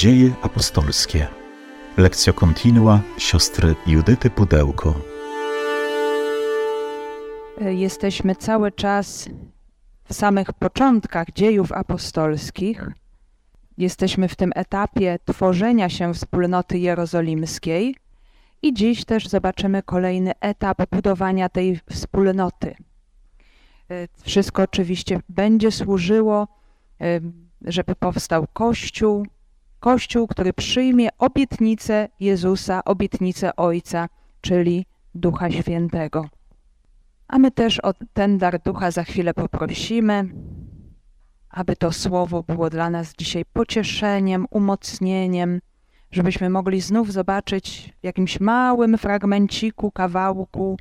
Dzieje apostolskie. Lekcja kontinua siostry Judyty Pudełko. Jesteśmy cały czas w samych początkach dziejów apostolskich. Jesteśmy w tym etapie tworzenia się wspólnoty jerozolimskiej i dziś też zobaczymy kolejny etap budowania tej wspólnoty. Wszystko oczywiście będzie służyło, żeby powstał Kościół, Kościół, który przyjmie obietnicę Jezusa, obietnicę Ojca, czyli Ducha Świętego. A my też o ten dar Ducha za chwilę poprosimy, aby to słowo było dla nas dzisiaj pocieszeniem, umocnieniem, żebyśmy mogli znów zobaczyć w jakimś małym fragmenciku, kawałku,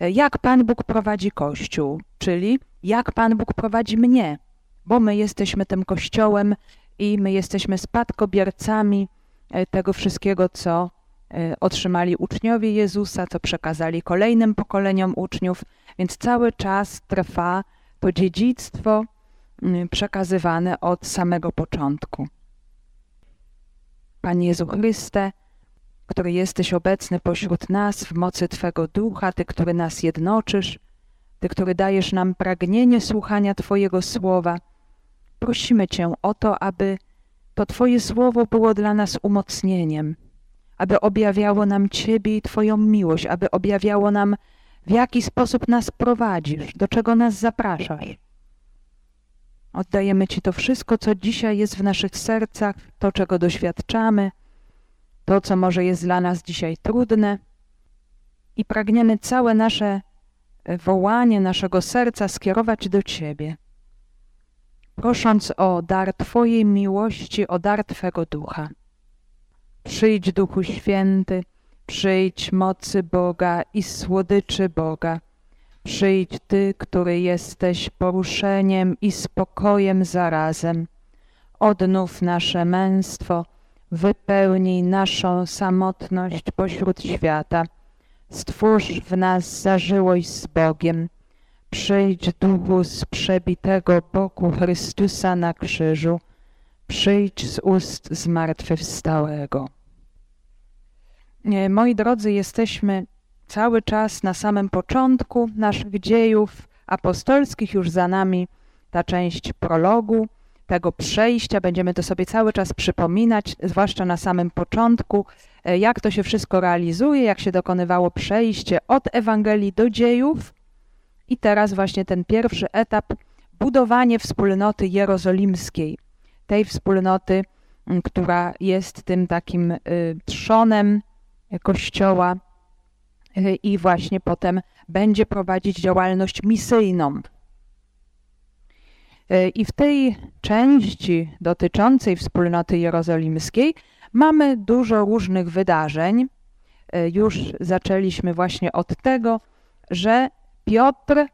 jak Pan Bóg prowadzi Kościół, czyli jak Pan Bóg prowadzi mnie, bo my jesteśmy tym Kościołem i my jesteśmy spadkobiercami e, tego wszystkiego, co e, otrzymali uczniowie Jezusa, co przekazali kolejnym pokoleniom uczniów, więc cały czas trwa to dziedzictwo przekazywane od samego początku. Panie Jezu Chryste, który jesteś obecny pośród nas w mocy Twego Ducha, Ty, który nas jednoczysz, Ty, który dajesz nam pragnienie słuchania Twojego słowa, prosimy Cię o to, aby to Twoje słowo było dla nas umocnieniem, aby objawiało nam Ciebie i Twoją miłość, aby objawiało nam, w jaki sposób nas prowadzisz, do czego nas zapraszasz. Oddajemy Ci to wszystko, co dzisiaj jest w naszych sercach, to, czego doświadczamy, to, co może jest dla nas dzisiaj trudne i pragniemy całe nasze wołanie naszego serca skierować do Ciebie prosząc o dar Twojej miłości, o dar Twego Ducha. Przyjdź, Duchu Święty, przyjdź mocy Boga i słodyczy Boga. Przyjdź Ty, który jesteś poruszeniem i spokojem zarazem. Odnów nasze męstwo, wypełnij naszą samotność pośród świata. Stwórz w nas zażyłość z Bogiem Przyjdź duchu z przebitego boku Chrystusa na krzyżu, przyjdź z ust zmartwychwstałego. Moi drodzy, jesteśmy cały czas na samym początku naszych dziejów apostolskich, już za nami ta część prologu, tego przejścia. Będziemy to sobie cały czas przypominać, zwłaszcza na samym początku, e, jak to się wszystko realizuje, jak się dokonywało przejście od Ewangelii do dziejów. I teraz właśnie ten pierwszy etap, budowanie wspólnoty jerozolimskiej, tej wspólnoty, która jest tym takim y, trzonem Kościoła y, i właśnie potem będzie prowadzić działalność misyjną. Y, I w tej części dotyczącej wspólnoty jerozolimskiej mamy dużo różnych wydarzeń. Już zaczęliśmy właśnie od tego, że Piotr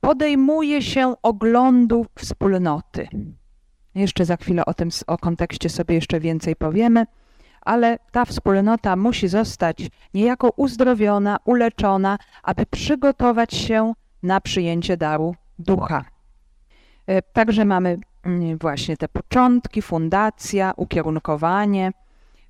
podejmuje się oglądu wspólnoty. Jeszcze za chwilę o tym, o kontekście sobie jeszcze więcej powiemy, ale ta wspólnota musi zostać niejako uzdrowiona, uleczona, aby przygotować się na przyjęcie daru ducha. E, także mamy mm, właśnie te początki, fundacja, ukierunkowanie,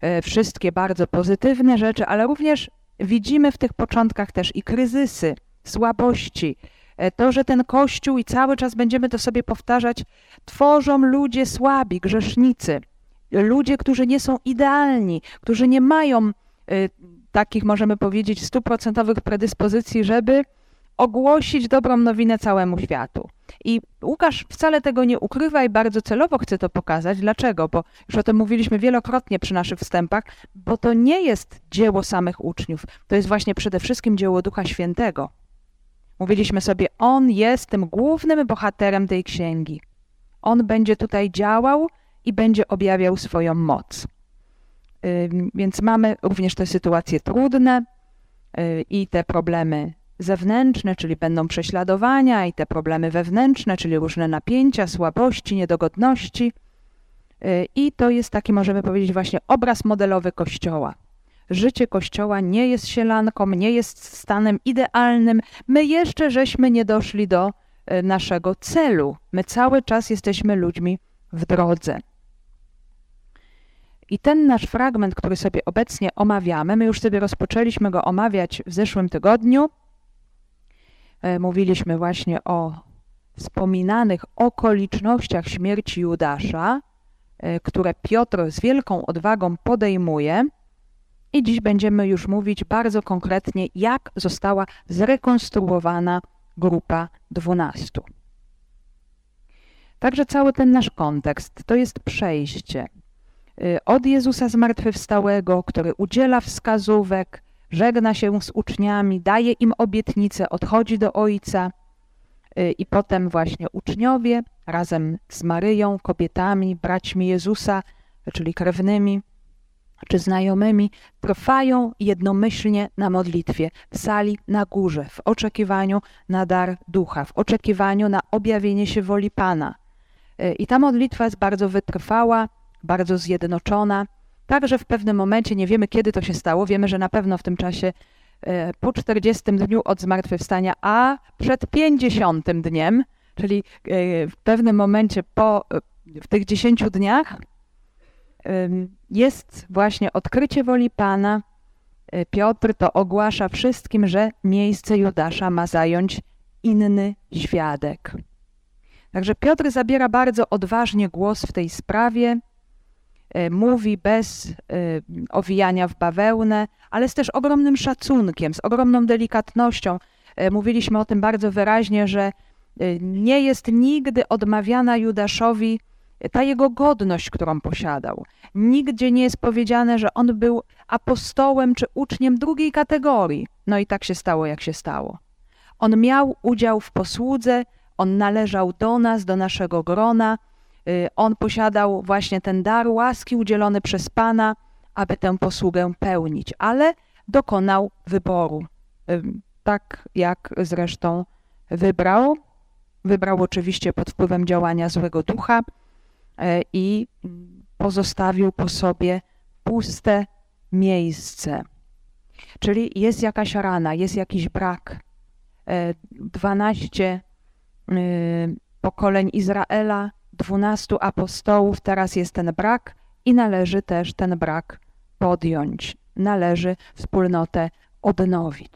e, wszystkie bardzo pozytywne rzeczy, ale również widzimy w tych początkach też i kryzysy, słabości. E, to, że ten Kościół i cały czas będziemy to sobie powtarzać, tworzą ludzie słabi, grzesznicy, ludzie, którzy nie są idealni, którzy nie mają y, takich, możemy powiedzieć, stuprocentowych predyspozycji, żeby ogłosić dobrą nowinę całemu światu. I Łukasz wcale tego nie ukrywa i bardzo celowo chce to pokazać. Dlaczego? Bo już o tym mówiliśmy wielokrotnie przy naszych wstępach, bo to nie jest dzieło samych uczniów. To jest właśnie przede wszystkim dzieło Ducha Świętego. Mówiliśmy sobie, on jest tym głównym bohaterem tej księgi. On będzie tutaj działał i będzie objawiał swoją moc. Więc mamy również te sytuacje trudne y, i te problemy zewnętrzne, czyli będą prześladowania, i te problemy wewnętrzne, czyli różne napięcia, słabości, niedogodności. Y, I to jest taki, możemy powiedzieć, właśnie obraz modelowy Kościoła życie Kościoła nie jest sielanką, nie jest stanem idealnym. My jeszcze żeśmy nie doszli do e, naszego celu. My cały czas jesteśmy ludźmi w drodze. I ten nasz fragment, który sobie obecnie omawiamy, my już sobie rozpoczęliśmy go omawiać w zeszłym tygodniu. E, mówiliśmy właśnie o wspominanych okolicznościach śmierci Judasza, e, które Piotr z wielką odwagą podejmuje. I dziś będziemy już mówić bardzo konkretnie, jak została zrekonstruowana grupa dwunastu. Także cały ten nasz kontekst to jest przejście y, od Jezusa zmartwychwstałego, który udziela wskazówek, żegna się z uczniami, daje im obietnicę, odchodzi do Ojca y, i potem właśnie uczniowie razem z Maryją, kobietami, braćmi Jezusa, czyli krewnymi, czy znajomymi trwają jednomyślnie na modlitwie w sali na górze, w oczekiwaniu na dar ducha, w oczekiwaniu na objawienie się woli Pana. E, I ta modlitwa jest bardzo wytrwała, bardzo zjednoczona. Także w pewnym momencie, nie wiemy kiedy to się stało, wiemy, że na pewno w tym czasie e, po 40 dniu od zmartwychwstania, a przed 50 dniem, czyli e, w pewnym momencie po w tych 10 dniach jest właśnie odkrycie woli Pana. Piotr to ogłasza wszystkim, że miejsce Judasza ma zająć inny świadek. Także Piotr zabiera bardzo odważnie głos w tej sprawie, e, mówi bez e, owijania w bawełnę, ale z też ogromnym szacunkiem, z ogromną delikatnością. Mówiliśmy o tym bardzo wyraźnie, że nie jest nigdy odmawiana Judaszowi ta jego godność, którą posiadał. Nigdzie nie jest powiedziane, że on był apostołem czy uczniem drugiej kategorii. No i tak się stało, jak się stało. On miał udział w posłudze, on należał do nas, do naszego grona. Y, on posiadał właśnie ten dar łaski udzielony przez Pana, aby tę posługę pełnić, ale dokonał wyboru. Tak jak zresztą wybrał. Wybrał oczywiście pod wpływem działania złego ducha i pozostawił po sobie puste miejsce. Czyli jest jakaś rana, jest jakiś brak. Dwanaście Y, pokoleń Izraela, dwunastu apostołów, teraz jest ten brak i należy też ten brak podjąć. Należy wspólnotę odnowić.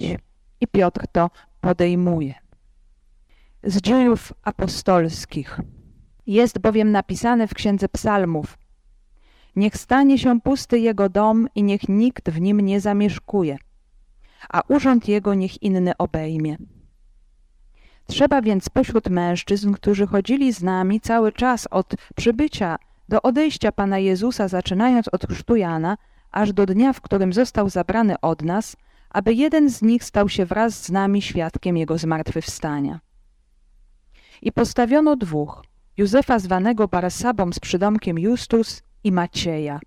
I Piotr to podejmuje. Z dziejów apostolskich. Jest bowiem napisane w Księdze Psalmów Niech stanie się pusty jego dom i niech nikt w nim nie zamieszkuje, a urząd jego niech inny obejmie. Trzeba więc pośród mężczyzn, którzy chodzili z nami cały czas od przybycia do odejścia Pana Jezusa, zaczynając od chrztu Jana, aż do dnia, w którym został zabrany od nas, aby jeden z nich stał się wraz z nami świadkiem Jego zmartwychwstania. I postawiono dwóch, Józefa zwanego Barsabą z przydomkiem Justus i Macieja.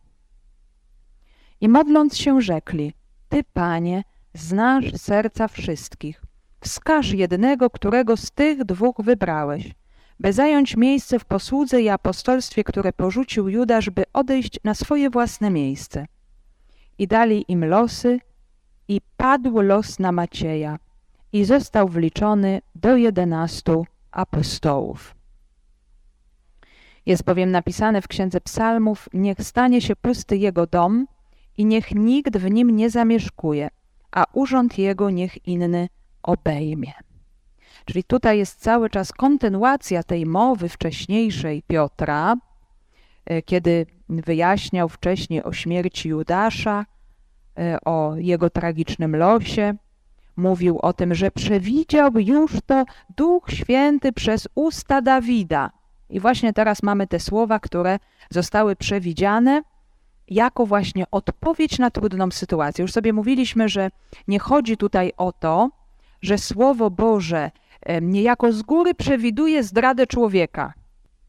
I modląc się rzekli, Ty, Panie, znasz serca wszystkich, Wskaż jednego, którego z tych dwóch wybrałeś, by zająć miejsce w posłudze i apostolstwie, które porzucił Judasz, by odejść na swoje własne miejsce. I dali im losy, i padł los na Macieja, i został wliczony do jedenastu apostołów. Jest bowiem napisane w Księdze Psalmów, niech stanie się pusty jego dom i niech nikt w nim nie zamieszkuje, a urząd jego niech inny obejmie. Czyli tutaj jest cały czas kontynuacja tej mowy wcześniejszej Piotra, e, kiedy wyjaśniał wcześniej o śmierci Judasza, e, o jego tragicznym losie. Mówił o tym, że przewidział już to Duch Święty przez usta Dawida. I właśnie teraz mamy te słowa, które zostały przewidziane jako właśnie odpowiedź na trudną sytuację. Już sobie mówiliśmy, że nie chodzi tutaj o to, że Słowo Boże niejako z góry przewiduje zdradę człowieka.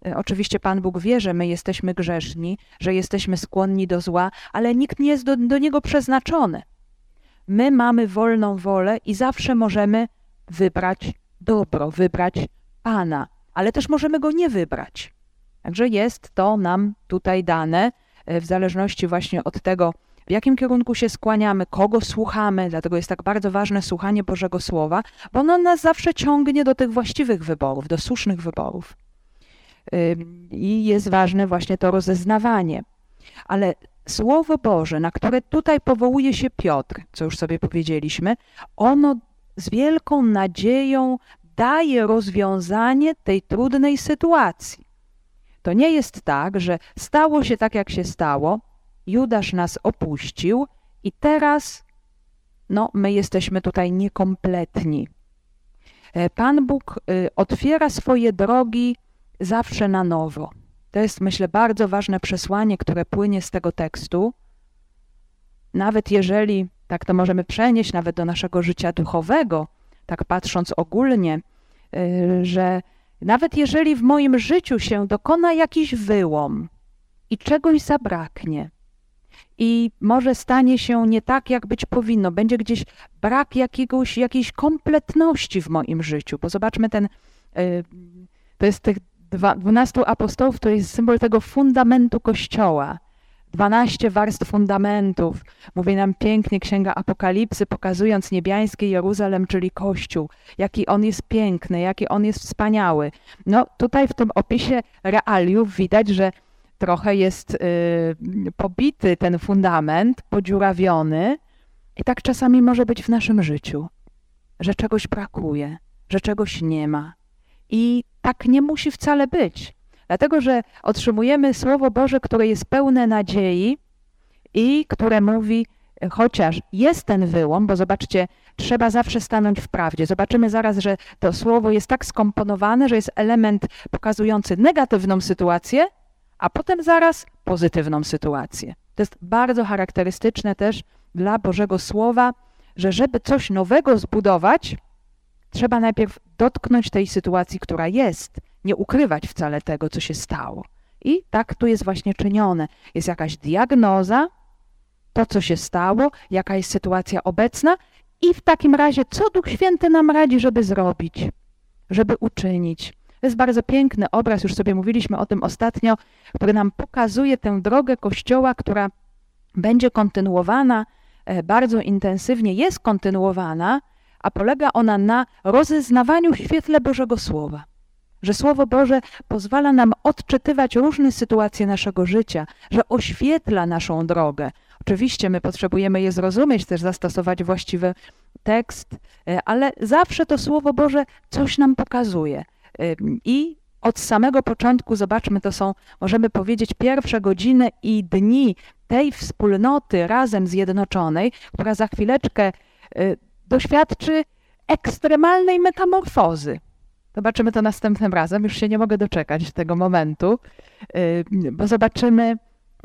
E, oczywiście Pan Bóg wie, że my jesteśmy grzeszni, że jesteśmy skłonni do zła, ale nikt nie jest do, do niego przeznaczony. My mamy wolną wolę i zawsze możemy wybrać dobro, wybrać Pana, ale też możemy go nie wybrać. Także jest to nam tutaj dane e, w zależności właśnie od tego, w jakim kierunku się skłaniamy, kogo słuchamy, dlatego jest tak bardzo ważne słuchanie Bożego Słowa, bo ono nas zawsze ciągnie do tych właściwych wyborów, do słusznych wyborów. I jest ważne właśnie to rozeznawanie. Ale Słowo Boże, na które tutaj powołuje się Piotr, co już sobie powiedzieliśmy, ono z wielką nadzieją daje rozwiązanie tej trudnej sytuacji. To nie jest tak, że stało się tak, jak się stało, Judasz nas opuścił i teraz no, my jesteśmy tutaj niekompletni. E, Pan Bóg y, otwiera swoje drogi zawsze na nowo. To jest, myślę, bardzo ważne przesłanie, które płynie z tego tekstu. Nawet jeżeli, tak to możemy przenieść nawet do naszego życia duchowego, tak patrząc ogólnie, y, że nawet jeżeli w moim życiu się dokona jakiś wyłom i czegoś zabraknie, i może stanie się nie tak, jak być powinno. Będzie gdzieś brak jakiegoś, jakiejś kompletności w moim życiu. Bo zobaczmy ten, y, to jest tych dwunastu apostołów, to jest symbol tego fundamentu Kościoła. Dwanaście warstw fundamentów. Mówi nam pięknie Księga Apokalipsy, pokazując niebiański Jeruzalem, czyli Kościół. Jaki on jest piękny, jaki on jest wspaniały. No tutaj w tym opisie realiów widać, że trochę jest y, pobity ten fundament, podziurawiony. I tak czasami może być w naszym życiu, że czegoś brakuje, że czegoś nie ma. I tak nie musi wcale być, dlatego że otrzymujemy Słowo Boże, które jest pełne nadziei i które mówi, chociaż jest ten wyłom, bo zobaczcie, trzeba zawsze stanąć w prawdzie. Zobaczymy zaraz, że to słowo jest tak skomponowane, że jest element pokazujący negatywną sytuację, a potem zaraz pozytywną sytuację. To jest bardzo charakterystyczne też dla Bożego Słowa, że żeby coś nowego zbudować, trzeba najpierw dotknąć tej sytuacji, która jest, nie ukrywać wcale tego, co się stało. I tak tu jest właśnie czynione. Jest jakaś diagnoza, to, co się stało, jaka jest sytuacja obecna i w takim razie, co Duch Święty nam radzi, żeby zrobić, żeby uczynić. To jest bardzo piękny obraz, już sobie mówiliśmy o tym ostatnio, który nam pokazuje tę drogę Kościoła, która będzie kontynuowana e, bardzo intensywnie, jest kontynuowana, a polega ona na rozeznawaniu w świetle Bożego Słowa. Że Słowo Boże pozwala nam odczytywać różne sytuacje naszego życia, że oświetla naszą drogę. Oczywiście my potrzebujemy je zrozumieć, też zastosować właściwy tekst, e, ale zawsze to Słowo Boże coś nam pokazuje. I od samego początku, zobaczmy, to są, możemy powiedzieć, pierwsze godziny i dni tej wspólnoty razem zjednoczonej, która za chwileczkę y, doświadczy ekstremalnej metamorfozy. Zobaczymy to następnym razem, już się nie mogę doczekać tego momentu, y, bo zobaczymy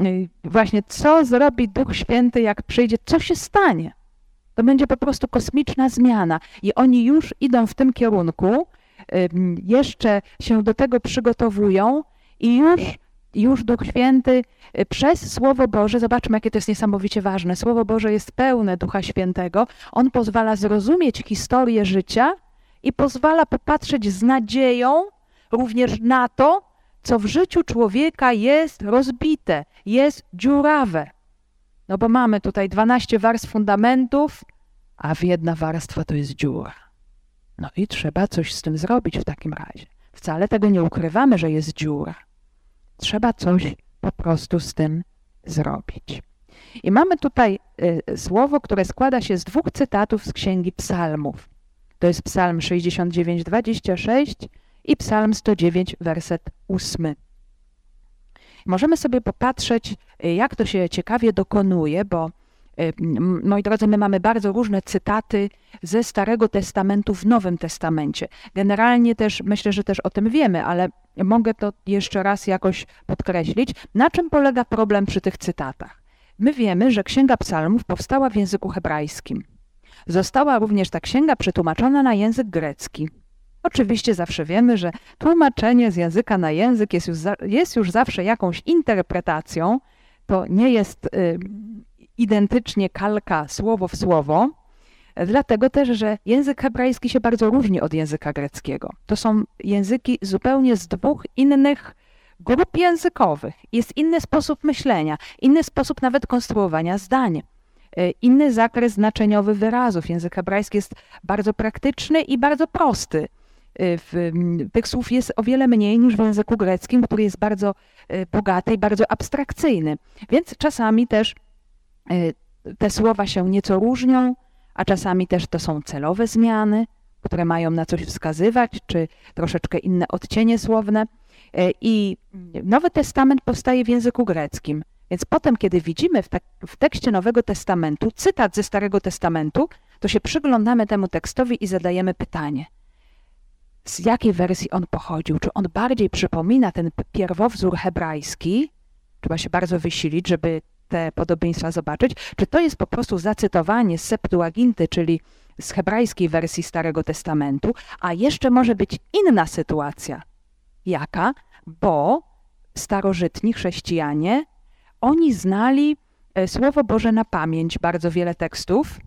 y, właśnie, co zrobi Duch Święty, jak przyjdzie, co się stanie. To będzie po prostu kosmiczna zmiana i oni już idą w tym kierunku, jeszcze się do tego przygotowują i już, już Duch Święty y, przez Słowo Boże, zobaczmy jakie to jest niesamowicie ważne, Słowo Boże jest pełne Ducha Świętego, On pozwala zrozumieć historię życia i pozwala popatrzeć z nadzieją również na to, co w życiu człowieka jest rozbite, jest dziurawe. No bo mamy tutaj 12 warstw fundamentów, a w jedna warstwa to jest dziura. No i trzeba coś z tym zrobić w takim razie. Wcale tego nie ukrywamy, że jest dziura. Trzeba coś po prostu z tym zrobić. I mamy tutaj y, słowo, które składa się z dwóch cytatów z Księgi Psalmów. To jest Psalm 69, 26 i Psalm 109, werset 8. Możemy sobie popatrzeć, y, jak to się ciekawie dokonuje, bo Y, moi drodzy, my mamy bardzo różne cytaty ze Starego Testamentu w Nowym Testamencie. Generalnie też myślę, że też o tym wiemy, ale mogę to jeszcze raz jakoś podkreślić. Na czym polega problem przy tych cytatach? My wiemy, że Księga Psalmów powstała w języku hebrajskim. Została również ta księga przetłumaczona na język grecki. Oczywiście zawsze wiemy, że tłumaczenie z języka na język jest już, za, jest już zawsze jakąś interpretacją. To nie jest y, identycznie kalka słowo w słowo, dlatego też, że język hebrajski się bardzo różni od języka greckiego. To są języki zupełnie z dwóch innych grup językowych. Jest inny sposób myślenia, inny sposób nawet konstruowania zdań, inny zakres znaczeniowy wyrazów. Język hebrajski jest bardzo praktyczny i bardzo prosty. w, tych słów jest o wiele mniej niż w języku greckim, który jest bardzo bogaty i bardzo abstrakcyjny. Więc czasami też te słowa się nieco różnią, a czasami też to są celowe zmiany, które mają na coś wskazywać, czy troszeczkę inne odcienie słowne. E, I Nowy Testament powstaje w języku greckim. Więc potem, kiedy widzimy w, w, tekście Nowego Testamentu cytat ze Starego Testamentu, to się przyglądamy temu tekstowi i zadajemy pytanie, z jakiej wersji on pochodził? Czy on bardziej przypomina ten pierwowzór hebrajski? Trzeba się bardzo wysilić, żeby te podobieństwa zobaczyć. Czy to jest po prostu zacytowanie z Septuaginty, czyli z hebrajskiej wersji Starego Testamentu, a jeszcze może być inna sytuacja. Jaka? Bo starożytni chrześcijanie, oni znali e, Słowo Boże na pamięć, bardzo wiele tekstów,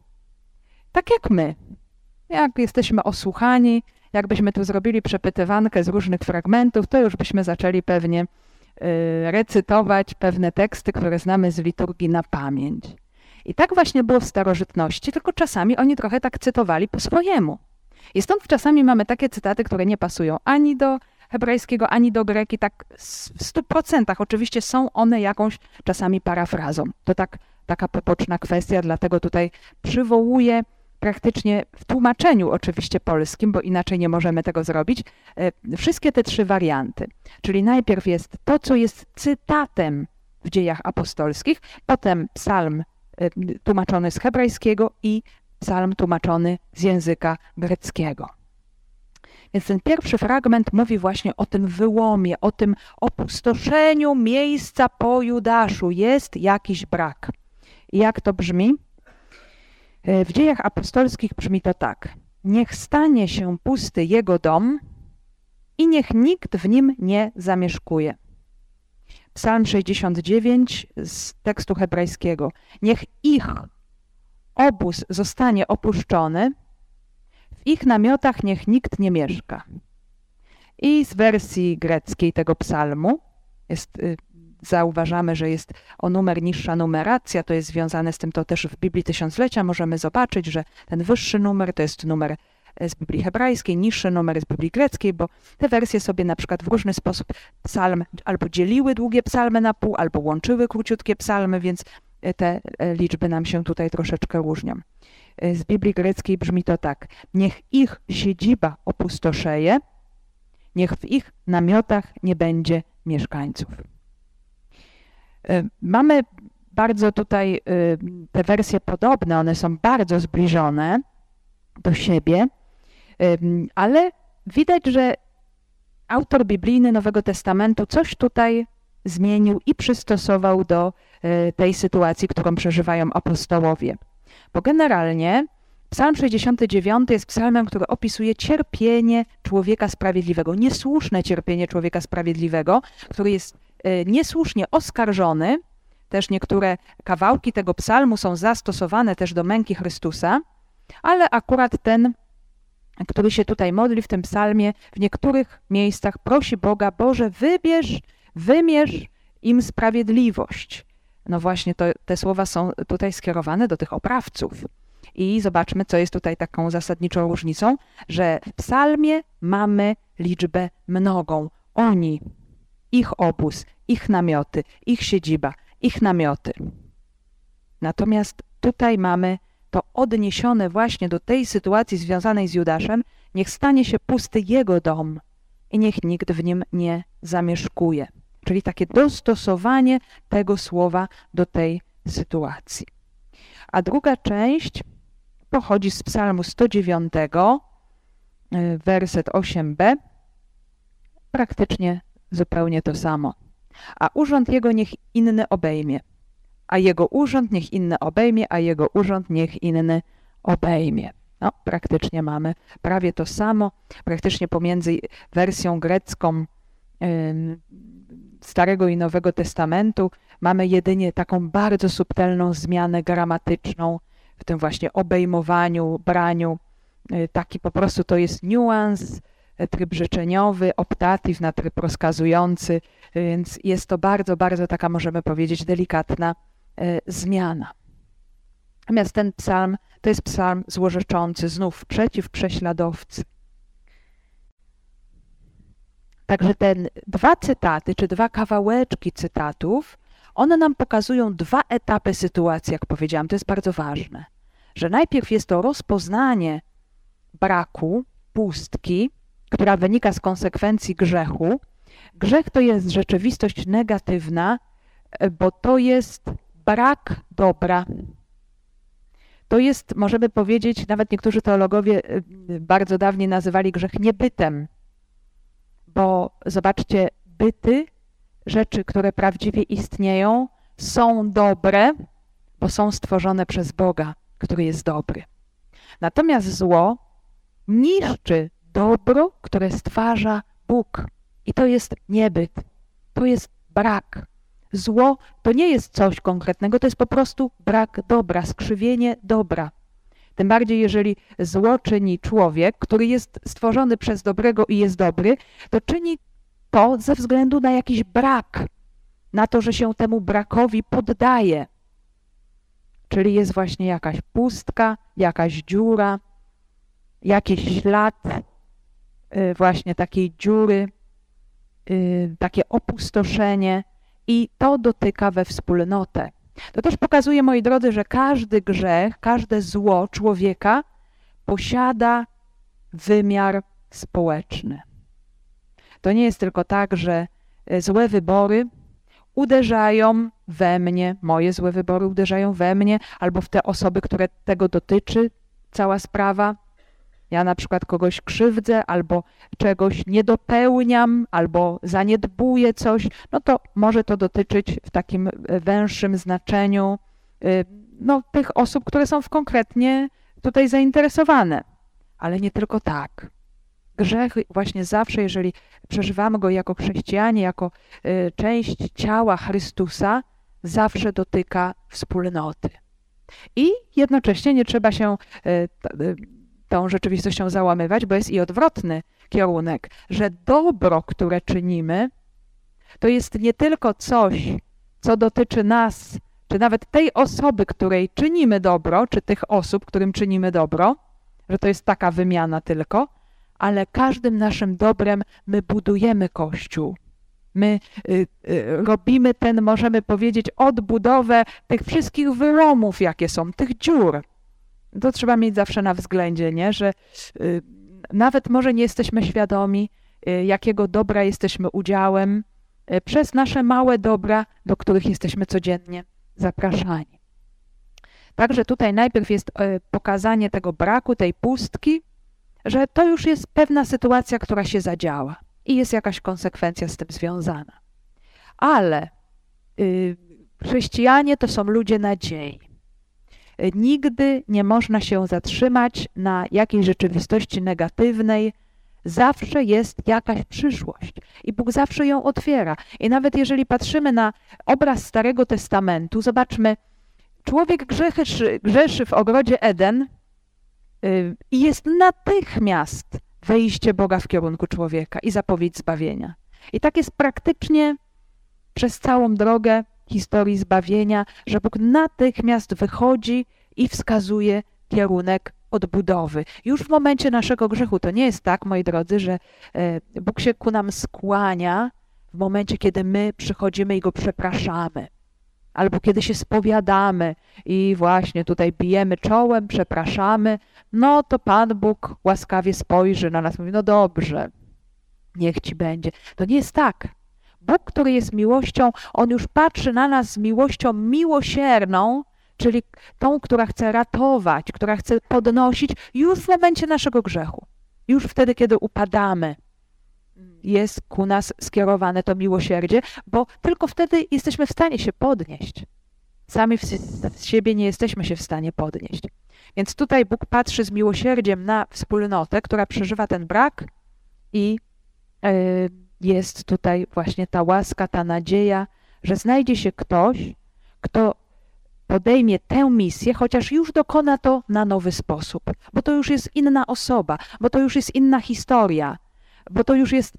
tak jak my. Jak jesteśmy osłuchani, jakbyśmy tu zrobili przepytywankę z różnych fragmentów, to już byśmy zaczęli pewnie e, recytować pewne teksty, które znamy z liturgii na pamięć. I tak właśnie było w starożytności, tylko czasami oni trochę tak cytowali po swojemu. I stąd czasami mamy takie cytaty, które nie pasują ani do hebrajskiego, ani do greki, tak w stu procentach. Oczywiście są one jakąś czasami parafrazą. To tak, taka poboczna kwestia, dlatego tutaj przywołuję praktycznie w tłumaczeniu oczywiście polskim, bo inaczej nie możemy tego zrobić, e, wszystkie te trzy warianty. Czyli najpierw jest to, co jest cytatem w dziejach apostolskich, potem psalm Y, tłumaczony z hebrajskiego i psalm tłumaczony z języka greckiego. Więc ten pierwszy fragment mówi właśnie o tym wyłomie, o tym opustoszeniu miejsca po Judaszu. Jest jakiś brak. I jak to brzmi? Y, w dziejach apostolskich brzmi to tak. Niech stanie się pusty jego dom i niech nikt w nim nie zamieszkuje. Psalm 69 z tekstu hebrajskiego. Niech ich obóz zostanie opuszczony, w ich namiotach niech nikt nie mieszka. I z wersji greckiej tego psalmu jest, y, zauważamy, że jest o numer niższa numeracja, to jest związane z tym, to też w Biblii Tysiąclecia możemy zobaczyć, że ten wyższy numer to jest numer z Biblii hebrajskiej, niższe numery z Biblii greckiej, bo te wersje sobie na przykład w różny sposób psalm albo dzieliły długie psalmy na pół, albo łączyły króciutkie psalmy, więc e, te liczby nam się tutaj troszeczkę różnią. E, z Biblii greckiej brzmi to tak. Niech ich siedziba opustoszeje, niech w ich namiotach nie będzie mieszkańców. Mamy bardzo tutaj te wersje podobne, one są bardzo zbliżone do siebie ale widać, że autor biblijny Nowego Testamentu coś tutaj zmienił i przystosował do tej sytuacji, którą przeżywają apostołowie. Bo generalnie Psalm 69 jest psalmem, który opisuje cierpienie człowieka sprawiedliwego, niesłuszne cierpienie człowieka sprawiedliwego, który jest e, niesłusznie oskarżony. Też niektóre kawałki tego psalmu są zastosowane też do męki Chrystusa, ale akurat ten który się tutaj modli w tym psalmie, w niektórych miejscach prosi Boga, Boże, wybierz, wymierz im sprawiedliwość. No właśnie, to, te słowa są tutaj skierowane do tych oprawców. I zobaczmy, co jest tutaj taką zasadniczą różnicą, że w psalmie mamy liczbę mnogą. Oni, ich obóz, ich namioty, ich siedziba, ich namioty. Natomiast tutaj mamy to odniesione właśnie do tej sytuacji związanej z Judaszem, niech stanie się pusty jego dom i niech nikt w nim nie zamieszkuje. Czyli takie dostosowanie tego słowa do tej sytuacji. A druga część pochodzi z Psalmu 109, y, werset 8b. Praktycznie zupełnie to samo. A urząd jego niech inny obejmie a jego urząd niech inny obejmie, a jego urząd niech inny obejmie. No, praktycznie mamy prawie to samo, praktycznie pomiędzy wersją grecką Starego i Nowego Testamentu mamy jedynie taką bardzo subtelną zmianę gramatyczną w tym właśnie obejmowaniu, braniu. Y, taki po prostu to jest niuans, y, tryb życzeniowy, optatyw na tryb rozkazujący, więc jest to bardzo, bardzo taka, możemy powiedzieć, delikatna zmiana. Natomiast ten psalm to jest psalm złorzeczący znów przeciw prześladowcy. Także te dwa cytaty, czy dwa kawałeczki cytatów, one nam pokazują dwa etapy sytuacji, jak powiedziałam. To jest bardzo ważne, że najpierw jest to rozpoznanie braku, pustki, która wynika z konsekwencji grzechu. Grzech to jest rzeczywistość negatywna, bo to jest brak dobra. To jest, możemy powiedzieć, nawet niektórzy teologowie y, bardzo dawniej nazywali grzech niebytem, bo zobaczcie, byty, rzeczy, które prawdziwie istnieją, są dobre, bo są stworzone przez Boga, który jest dobry. Natomiast zło niszczy dobro, które stwarza Bóg. I to jest niebyt, to jest brak. Zło to nie jest coś konkretnego, to jest po prostu brak dobra, skrzywienie dobra. Tym bardziej, jeżeli zło czyni człowiek, który jest stworzony przez dobrego i jest dobry, to czyni to ze względu na jakiś brak, na to, że się temu brakowi poddaje. Czyli jest właśnie jakaś pustka, jakaś dziura, jakiś ślad y, właśnie takiej dziury, y, takie opustoszenie i to dotyka we wspólnotę. To też pokazuje, moi drodzy, że każdy grzech, każde zło człowieka posiada wymiar społeczny. To nie jest tylko tak, że e, złe wybory uderzają we mnie, moje złe wybory uderzają we mnie albo w te osoby, które tego dotyczy, cała sprawa. Ja na przykład kogoś krzywdzę, albo czegoś nie dopełniam, albo zaniedbuję coś, no to może to dotyczyć w takim e, węższym znaczeniu e, no, tych osób, które są w konkretnie tutaj zainteresowane. Ale nie tylko tak. Grzech właśnie zawsze, jeżeli przeżywamy go jako chrześcijanie, jako e, część ciała Chrystusa, zawsze dotyka wspólnoty. I jednocześnie nie trzeba się tą rzeczywistością załamywać, bo jest i odwrotny kierunek, że dobro, które czynimy, to jest nie tylko coś, co dotyczy nas, czy nawet tej osoby, której czynimy dobro, czy tych osób, którym czynimy dobro, że to jest taka wymiana tylko, ale każdym naszym dobrem my budujemy Kościół. My y, y, robimy ten, możemy powiedzieć, odbudowę tych wszystkich wyromów, jakie są, tych dziur, to trzeba mieć zawsze na względzie, nie? że y, nawet może nie jesteśmy świadomi, y, jakiego dobra jesteśmy udziałem y, przez nasze małe dobra, do których jesteśmy codziennie zapraszani. Także tutaj najpierw jest pokazanie tego braku, tej pustki, że to już jest pewna sytuacja, która się zadziała i jest jakaś konsekwencja z tym związana. Ale chrześcijanie to są ludzie nadziei. Nigdy nie można się zatrzymać na jakiejś rzeczywistości negatywnej. Zawsze jest jakaś przyszłość i Bóg zawsze ją otwiera. I nawet jeżeli patrzymy na obraz Starego Testamentu, zobaczmy, człowiek grzeszy, grzeszy w ogrodzie Eden y, i jest natychmiast wejście Boga w kierunku człowieka i zapowiedź zbawienia. I tak jest praktycznie przez całą drogę historii zbawienia, że Bóg natychmiast wychodzi i wskazuje kierunek odbudowy. Już w momencie naszego grzechu to nie jest tak, moi drodzy, że e, Bóg się ku nam skłania w momencie, kiedy my przychodzimy i go przepraszamy. Albo kiedy się spowiadamy i właśnie tutaj bijemy czołem, przepraszamy, no to Pan Bóg łaskawie spojrzy na nas, mówi, no dobrze, niech ci będzie. To nie jest tak. Bóg, który jest miłością, On już patrzy na nas z miłością miłosierną, czyli tą, która chce ratować, która chce podnosić już w momencie naszego grzechu. Już wtedy, kiedy upadamy, jest ku nas skierowane to miłosierdzie, bo tylko wtedy jesteśmy w stanie się podnieść. Sami z siebie nie jesteśmy się w stanie podnieść. Więc tutaj Bóg patrzy z miłosierdziem na wspólnotę, która przeżywa ten brak i yy, jest tutaj właśnie ta łaska, ta nadzieja, że znajdzie się ktoś, kto podejmie tę misję, chociaż już dokona to na nowy sposób, bo to już jest inna osoba, bo to już jest inna historia, bo to już jest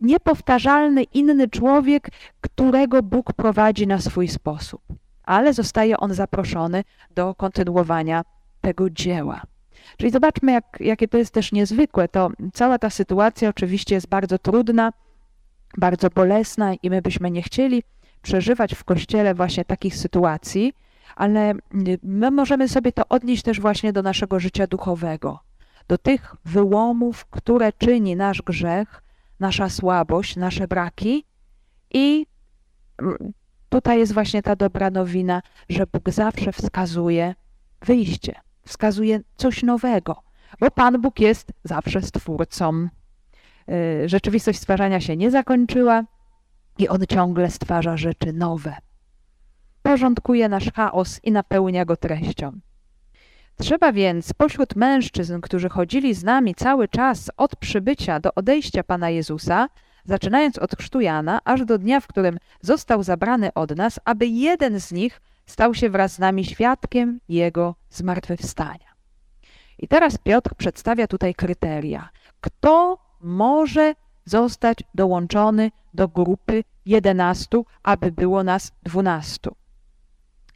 niepowtarzalny inny człowiek, którego Bóg prowadzi na swój sposób. Ale zostaje on zaproszony do kontynuowania tego dzieła. Czyli zobaczmy, jak, jakie to jest też niezwykłe. To cała ta sytuacja oczywiście jest bardzo trudna, bardzo bolesna i my byśmy nie chcieli przeżywać w kościele właśnie takich sytuacji, ale my możemy sobie to odnieść też właśnie do naszego życia duchowego, do tych wyłomów, które czyni nasz grzech, nasza słabość, nasze braki i tutaj jest właśnie ta dobra nowina, że Bóg zawsze wskazuje wyjście, wskazuje coś nowego, bo Pan Bóg jest zawsze stwórcą. Y, rzeczywistość stwarzania się nie zakończyła i On ciągle stwarza rzeczy nowe. Porządkuje nasz chaos i napełnia go treścią. Trzeba więc pośród mężczyzn, którzy chodzili z nami cały czas od przybycia do odejścia Pana Jezusa, zaczynając od chrztu Jana, aż do dnia, w którym został zabrany od nas, aby jeden z nich stał się wraz z nami świadkiem Jego zmartwychwstania. I teraz Piotr przedstawia tutaj kryteria. Kto może zostać dołączony do grupy 11, aby było nas 12?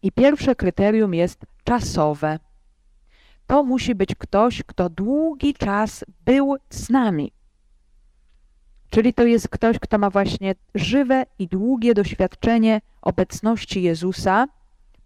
I pierwsze kryterium jest czasowe. To musi być ktoś, kto długi czas był z nami. Czyli to jest ktoś, kto ma właśnie żywe i długie doświadczenie obecności Jezusa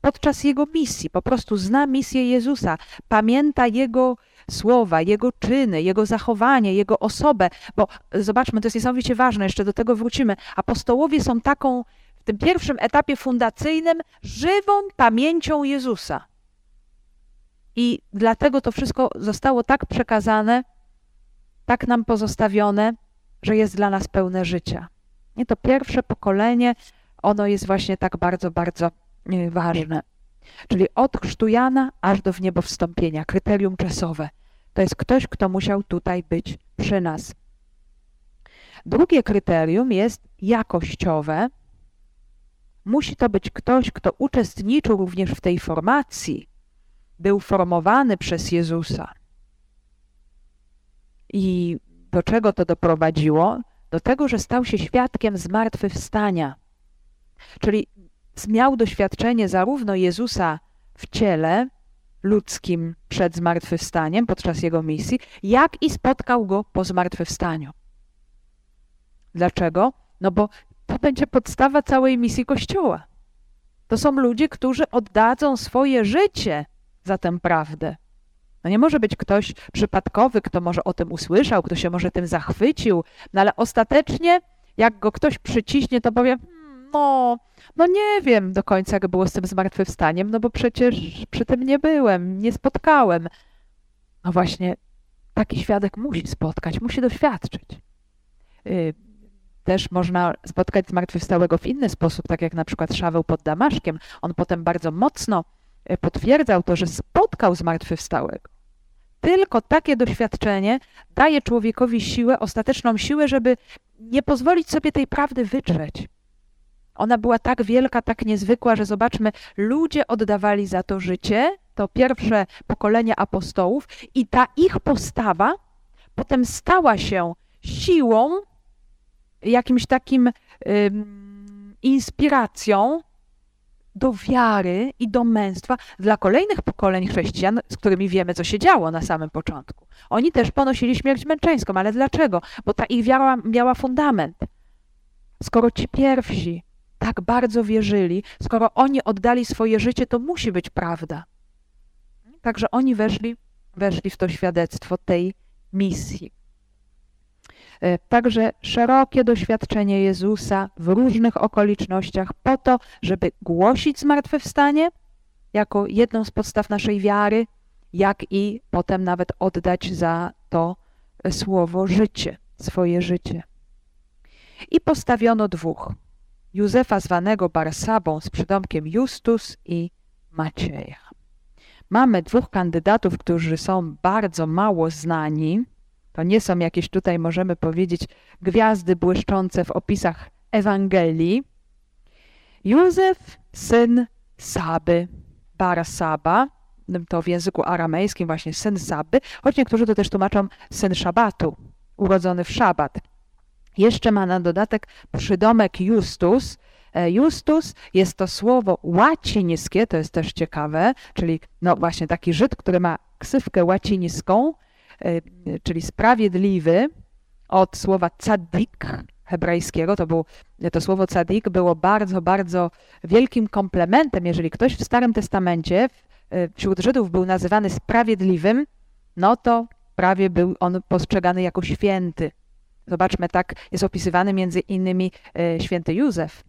podczas jego misji. Po prostu zna misję Jezusa, pamięta jego słowa, jego czyny, jego zachowanie, jego osobę. Bo zobaczmy, to jest niesamowicie ważne, jeszcze do tego wrócimy. Apostołowie są taką w tym pierwszym etapie fundacyjnym żywą pamięcią Jezusa. I dlatego to wszystko zostało tak przekazane, tak nam pozostawione, że jest dla nas pełne życia. I to pierwsze pokolenie, ono jest właśnie tak bardzo, bardzo ważne. Czyli od chrztu Jana aż do wniebowstąpienia, kryterium czasowe. To jest ktoś, kto musiał tutaj być przy nas. Drugie kryterium jest jakościowe. Musi to być ktoś, kto uczestniczył również w tej formacji, był formowany przez Jezusa. I do czego to doprowadziło? Do tego, że stał się świadkiem zmartwychwstania. Czyli miał doświadczenie zarówno Jezusa w ciele ludzkim przed zmartwychwstaniem, podczas jego misji, jak i spotkał go po zmartwychwstaniu. Dlaczego? No bo to będzie podstawa całej misji Kościoła. To są ludzie, którzy oddadzą swoje życie za tę prawdę. No nie może być ktoś przypadkowy, kto może o tym usłyszał, kto się może tym zachwycił, no ale ostatecznie, jak go ktoś przyciśnie, to powie, hmm, no, no nie wiem do końca, jak było z tym zmartwychwstaniem, no bo przecież przy tym nie byłem, nie spotkałem. No właśnie, taki świadek musi spotkać, musi doświadczyć. Y, też można spotkać zmartwychwstałego w inny sposób, tak jak na przykład Szaweł pod Damaszkiem. On potem bardzo mocno y, potwierdzał to, że spotkał zmartwychwstałego. Tylko takie doświadczenie daje człowiekowi siłę, ostateczną siłę, żeby nie pozwolić sobie tej prawdy wytrzeć. Ona była tak wielka, tak niezwykła, że zobaczmy, ludzie oddawali za to życie, to pierwsze pokolenie apostołów, i ta ich postawa potem stała się siłą, jakimś takim inspiracją do wiary i do męstwa dla kolejnych pokoleń chrześcijan, z którymi wiemy, co się działo na samym początku. Oni też ponosili śmierć męczeńską, ale dlaczego? Bo ta ich wiara miała fundament. Skoro ci pierwsi tak bardzo wierzyli, skoro oni oddali swoje życie, to musi być prawda. Także oni weszli, weszli w to świadectwo tej misji. E, także szerokie doświadczenie Jezusa w różnych okolicznościach po to, żeby głosić zmartwychwstanie jako jedną z podstaw naszej wiary, jak i potem nawet oddać za to słowo życie, swoje życie. I postawiono dwóch. Józefa zwanego Barsabą z przydomkiem Justus i Macieja. Mamy dwóch kandydatów, którzy są bardzo mało znani, to nie są jakieś tutaj, możemy powiedzieć, gwiazdy błyszczące w opisach Ewangelii. Józef, syn Saby, Barsaba, to w języku aramejskim właśnie syn Saby, choć niektórzy to też tłumaczą syn Szabatu, urodzony w Szabat. Jeszcze ma na dodatek przydomek Justus. E, Justus jest to słowo łacińskie, to jest też ciekawe, czyli no właśnie taki Żyd, który ma ksywkę łacińską, E, czyli sprawiedliwy, od słowa cadik, hebrajskiego, to, był, to słowo cadik było bardzo, bardzo wielkim komplementem. Jeżeli ktoś w Starym Testamencie wśród Żydów był nazywany sprawiedliwym, no to prawie był on postrzegany jako święty. Zobaczmy, tak jest opisywany między innymi e, święty Józef,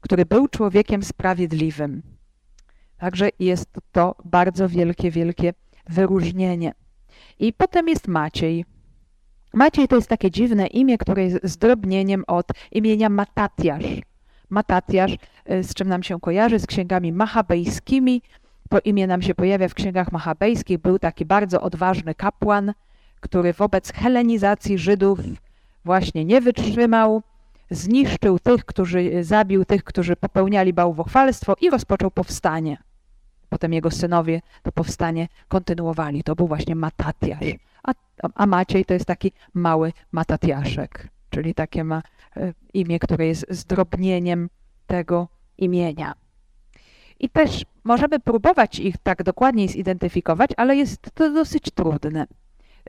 który był człowiekiem sprawiedliwym. Także jest to bardzo wielkie, wielkie wyróżnienie. I potem jest Maciej. Maciej to jest takie dziwne imię, które jest zdrobnieniem od imienia Matatiasz. Matatiasz, e, z czym nam się kojarzy, z księgami machabejskimi. Po imię nam się pojawia w księgach machabejskich. Był taki bardzo odważny kapłan, który wobec helenizacji Żydów właśnie nie wytrzymał, zniszczył tych, którzy zabił tych, którzy popełniali bałwochwalstwo i rozpoczął powstanie. Potem jego synowie to powstanie kontynuowali. To był właśnie Matatiasz. A, a Maciej to jest taki mały Matatiaszek, czyli takie ma e, imię, które jest zdrobnieniem tego imienia. I też możemy próbować ich tak dokładniej zidentyfikować, ale jest to dosyć trudne.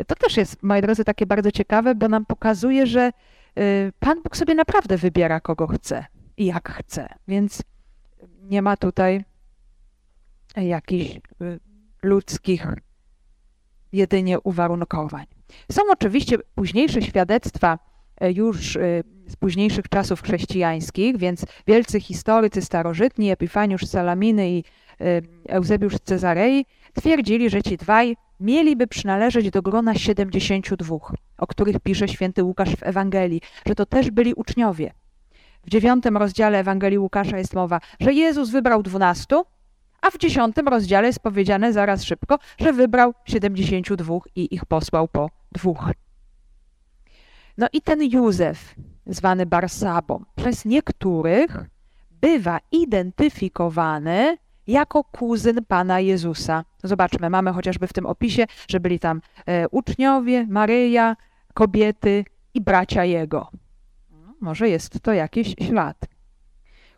To też jest, moi drodzy, takie bardzo ciekawe, bo nam pokazuje, że y, Pan Bóg sobie naprawdę wybiera, kogo chce i jak chce. Więc nie ma tutaj jakichś y, ludzkich jedynie uwarunkowań. Są oczywiście późniejsze świadectwa y, już z późniejszych czasów chrześcijańskich, więc wielcy historycy starożytni, Epifaniusz Salaminy i Eusebiusz Cezarei twierdzili, że ci dwaj mieliby przynależeć do grona 72, o których pisze święty Łukasz w Ewangelii, że to też byli uczniowie. W dziewiątym rozdziale Ewangelii Łukasza jest mowa, że Jezus wybrał dwunastu, a w dziesiątym rozdziale jest powiedziane zaraz szybko, że wybrał 72 i ich posłał po dwóch. No i ten Józef, zwany Barsabą, przez niektórych bywa identyfikowany jako kuzyn Pana Jezusa. Zobaczmy, mamy chociażby w tym opisie, że byli tam e, uczniowie, Maryja, kobiety i bracia Jego. No, może jest to jakiś ślad.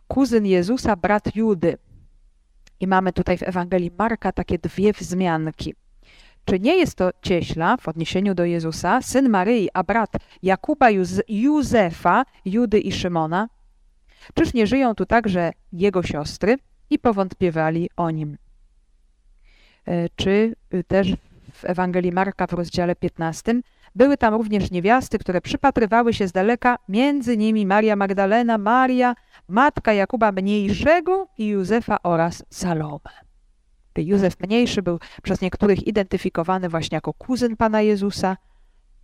Kuzyn Jezusa, brat Judy. I mamy tutaj w Ewangelii Marka takie dwie wzmianki. Czy nie jest to cieśla w odniesieniu do Jezusa, syn Maryi, a brat Jakuba, Józefa, Judy i Szymona? Czyż nie żyją tu także jego siostry? i powątpiewali o nim. E, czy y, też w Ewangelii Marka w rozdziale 15 były tam również niewiasty, które przypatrywały się z daleka, między nimi Maria Magdalena, Maria, matka Jakuba Mniejszego i Józefa oraz Salome. Józef Mniejszy był przez niektórych identyfikowany właśnie jako kuzyn Pana Jezusa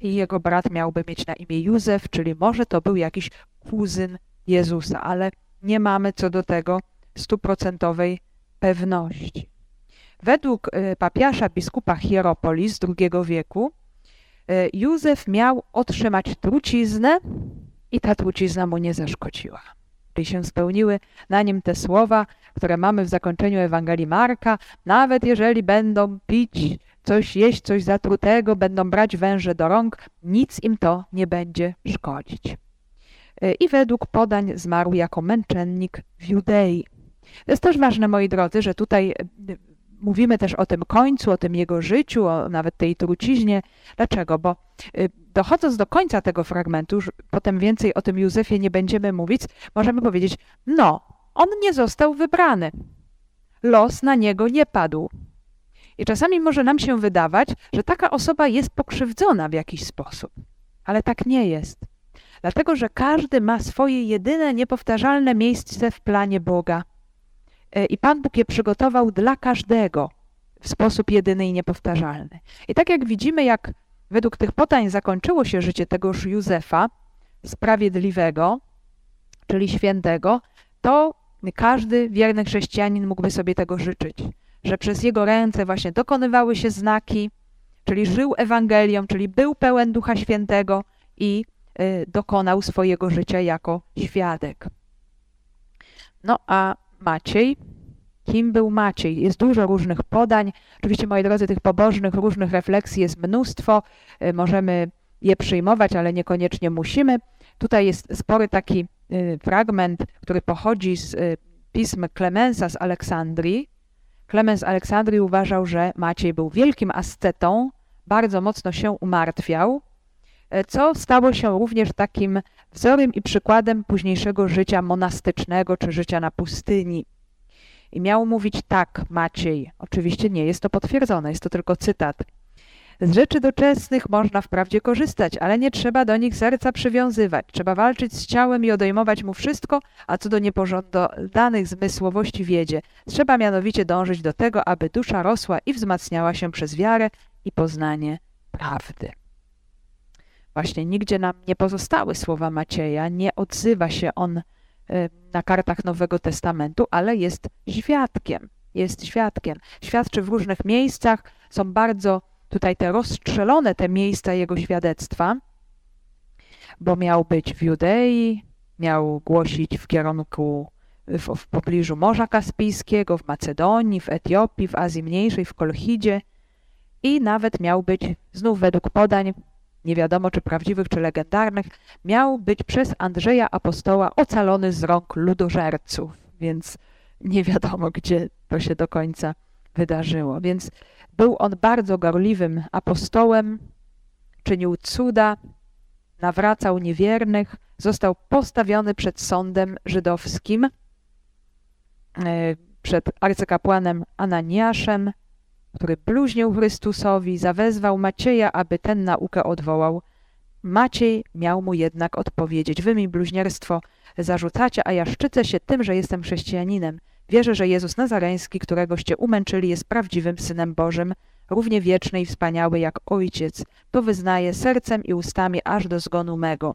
i jego brat miałby mieć na imię Józef, czyli może to był jakiś kuzyn Jezusa, ale nie mamy co do tego stuprocentowej pewności. Według y, papiasza biskupa Hieropolis z II wieku y, Józef miał otrzymać truciznę i ta trucizna mu nie zaszkodziła. Czyli się spełniły na nim te słowa, które mamy w zakończeniu Ewangelii Marka. Nawet jeżeli będą pić coś, jeść coś zatrutego, będą brać węże do rąk, nic im to nie będzie szkodzić. Y, I według podań zmarł jako męczennik w Judei. To jest też ważne, moi drodzy, że tutaj e, mówimy też o tym końcu, o tym jego życiu, o nawet tej truciźnie. Dlaczego? Bo e, dochodząc do końca tego fragmentu, już potem więcej o tym Józefie nie będziemy mówić, możemy powiedzieć, no, on nie został wybrany. Los na niego nie padł. I czasami może nam się wydawać, że taka osoba jest pokrzywdzona w jakiś sposób, ale tak nie jest. Dlatego, że każdy ma swoje jedyne, niepowtarzalne miejsce w planie Boga. E, i Pan Bóg je przygotował dla każdego w sposób jedyny i niepowtarzalny. I tak jak widzimy, jak według tych potań zakończyło się życie tegoż Józefa, sprawiedliwego, czyli świętego, to każdy wierny chrześcijanin mógłby sobie tego życzyć, że przez jego ręce właśnie dokonywały się znaki, czyli żył Ewangelią, czyli był pełen Ducha Świętego i y, dokonał swojego życia jako świadek. No a Maciej. Kim był Maciej? Jest dużo różnych podań. Oczywiście, moi drodzy, tych pobożnych, różnych refleksji jest mnóstwo. Y, możemy je przyjmować, ale niekoniecznie musimy. Tutaj jest spory taki y, fragment, który pochodzi z y, pism Klemensa z Aleksandrii. Klemens Aleksandrii uważał, że Maciej był wielkim ascetą, bardzo mocno się umartwiał e, co stało się również takim wzorem i przykładem późniejszego życia monastycznego czy życia na pustyni. I miał mówić tak Maciej. Oczywiście nie jest to potwierdzone, jest to tylko cytat. Z rzeczy doczesnych można wprawdzie korzystać, ale nie trzeba do nich serca przywiązywać. Trzeba walczyć z ciałem i odejmować mu wszystko, a co do niepożądanych zmysłowości wiedzie. Trzeba mianowicie dążyć do tego, aby dusza rosła i wzmacniała się przez wiarę i poznanie prawdy. Właśnie nigdzie nam nie pozostały słowa Macieja, nie odzywa się on y, na kartach Nowego Testamentu, ale jest świadkiem. Jest świadkiem. Świadczy w różnych miejscach, są bardzo tutaj te rozstrzelone te miejsca jego świadectwa, bo miał być w Judei, miał głosić w kierunku w, w pobliżu Morza Kaspijskiego, w Macedonii, w Etiopii, w Azji Mniejszej, w Kolchidzie i nawet miał być, znów według podań, nie wiadomo czy prawdziwych, czy legendarnych, miał być przez Andrzeja Apostoła ocalony z rąk ludożerców, więc nie wiadomo, gdzie to się do końca wydarzyło. Więc był on bardzo gorliwym apostołem, czynił cuda, nawracał niewiernych, został postawiony przed sądem żydowskim, e, przed arcykapłanem Ananiaszem, który bluźnił Chrystusowi, zawezwał Macieja, aby ten naukę odwołał. Maciej miał mu jednak odpowiedzieć: Wy mi bluźnierstwo zarzucacie, a ja szczycę się tym, że jestem chrześcijaninem. Wierzę, że Jezus Nazareński, któregoście umęczyli, jest prawdziwym Synem Bożym, równie wieczny i wspaniały jak Ojciec. To wyznaję sercem i ustami aż do zgonu mego.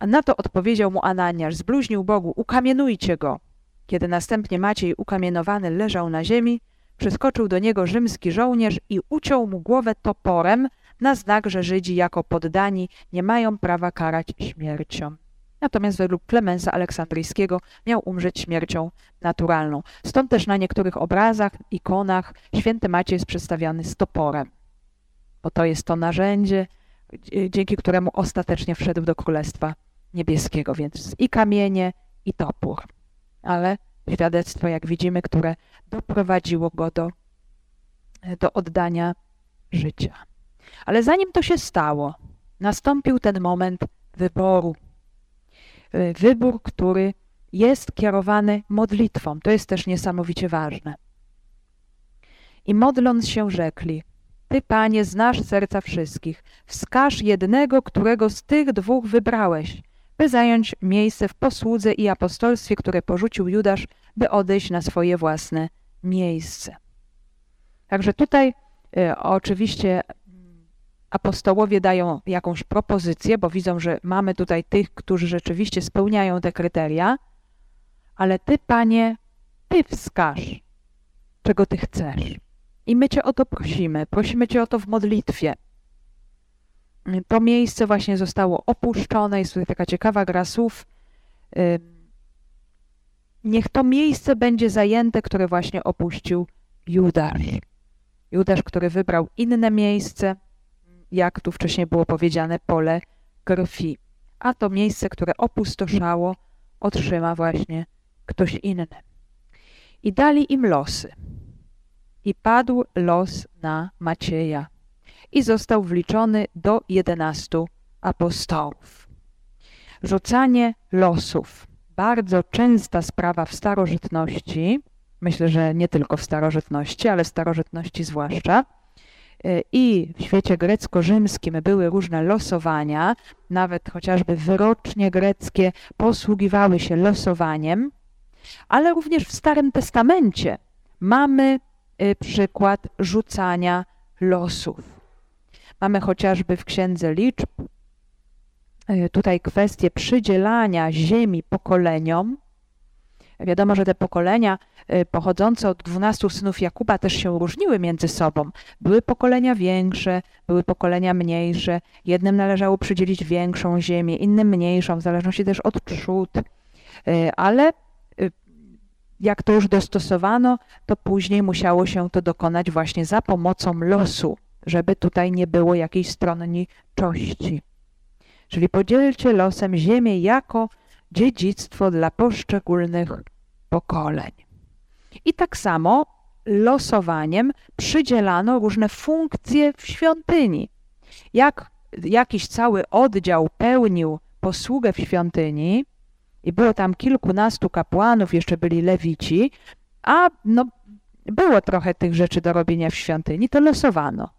A na to odpowiedział mu Ananiasz, zbluźnił Bogu, ukamienujcie go. Kiedy następnie Maciej ukamienowany leżał na ziemi, przyskoczył do niego rzymski żołnierz i uciął mu głowę toporem na znak, że Żydzi jako poddani nie mają prawa karać śmiercią. Natomiast według Klemensa Aleksandryjskiego miał umrzeć śmiercią naturalną. Stąd też na niektórych obrazach, ikonach święty Maciej jest przedstawiany z toporem, bo to jest to narzędzie, dzięki któremu ostatecznie wszedł do Królestwa Niebieskiego, więc i kamienie, i topór. Ale świadectwo, jak widzimy, które doprowadziło go do, do oddania życia. Ale zanim to się stało, nastąpił ten moment wyboru Y, wybór, który jest kierowany modlitwą. To jest też niesamowicie ważne. I modląc się rzekli, Ty, Panie, znasz serca wszystkich, wskaż jednego, którego z tych dwóch wybrałeś, by zająć miejsce w posłudze i apostolstwie, które porzucił Judasz, by odejść na swoje własne miejsce. Także tutaj y, oczywiście apostołowie dają jakąś propozycję, bo widzą, że mamy tutaj tych, którzy rzeczywiście spełniają te kryteria, ale Ty, Panie, Ty wskaż, czego Ty chcesz. I my Cię o to prosimy. Prosimy Cię o to w modlitwie. To miejsce właśnie zostało opuszczone. Jest tutaj taka ciekawa gra słów. Niech to miejsce będzie zajęte, które właśnie opuścił Judasz. Judasz, który wybrał inne miejsce, jak tu wcześniej było powiedziane, pole krwi. A to miejsce, które opustoszało, otrzyma właśnie ktoś inny. I dali im losy. I padł los na Macieja. I został wliczony do jedenastu apostołów. Rzucanie losów. Bardzo częsta sprawa w starożytności. Myślę, że nie tylko w starożytności, ale w starożytności zwłaszcza E, i w świecie grecko-rzymskim były różne losowania, nawet chociażby wyrocznie greckie posługiwały się losowaniem, ale również w Starym Testamencie mamy e, przykład rzucania losów. Mamy chociażby w Księdze Liczb e, tutaj kwestię przydzielania ziemi pokoleniom, Wiadomo, że te pokolenia y, pochodzące od dwunastu synów Jakuba też się różniły między sobą. Były pokolenia większe, były pokolenia mniejsze. Jednym należało przydzielić większą ziemię, innym mniejszą, w zależności też od trzód. Y, ale y, jak to już dostosowano, to później musiało się to dokonać właśnie za pomocą losu, żeby tutaj nie było jakiejś stronniczości. Czyli podzielcie losem ziemię jako dziedzictwo dla poszczególnych pokoleń. I tak samo losowaniem przydzielano różne funkcje w świątyni. Jak jakiś cały oddział pełnił posługę w świątyni i było tam kilkunastu kapłanów, jeszcze byli lewici, a no, było trochę tych rzeczy do robienia w świątyni, to losowano.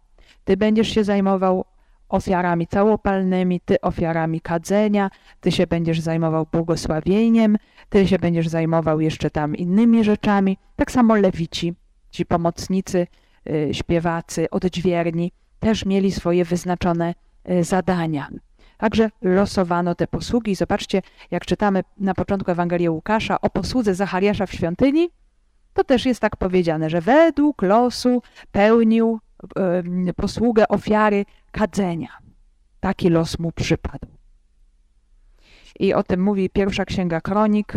Ty będziesz się zajmował ofiarami całopalnymi, ty ofiarami kadzenia, ty się będziesz zajmował błogosławieniem, ty się będziesz zajmował jeszcze tam innymi rzeczami. Tak samo lewici, ci pomocnicy, y, śpiewacy, odźwierni też mieli swoje wyznaczone y, zadania. Także losowano te posługi. Zobaczcie, jak czytamy na początku Ewangelii Łukasza o posłudze Zachariasza w świątyni, to też jest tak powiedziane, że według losu pełnił posługę ofiary kadzenia. Taki los mu przypadł. I o tym mówi pierwsza księga kronik,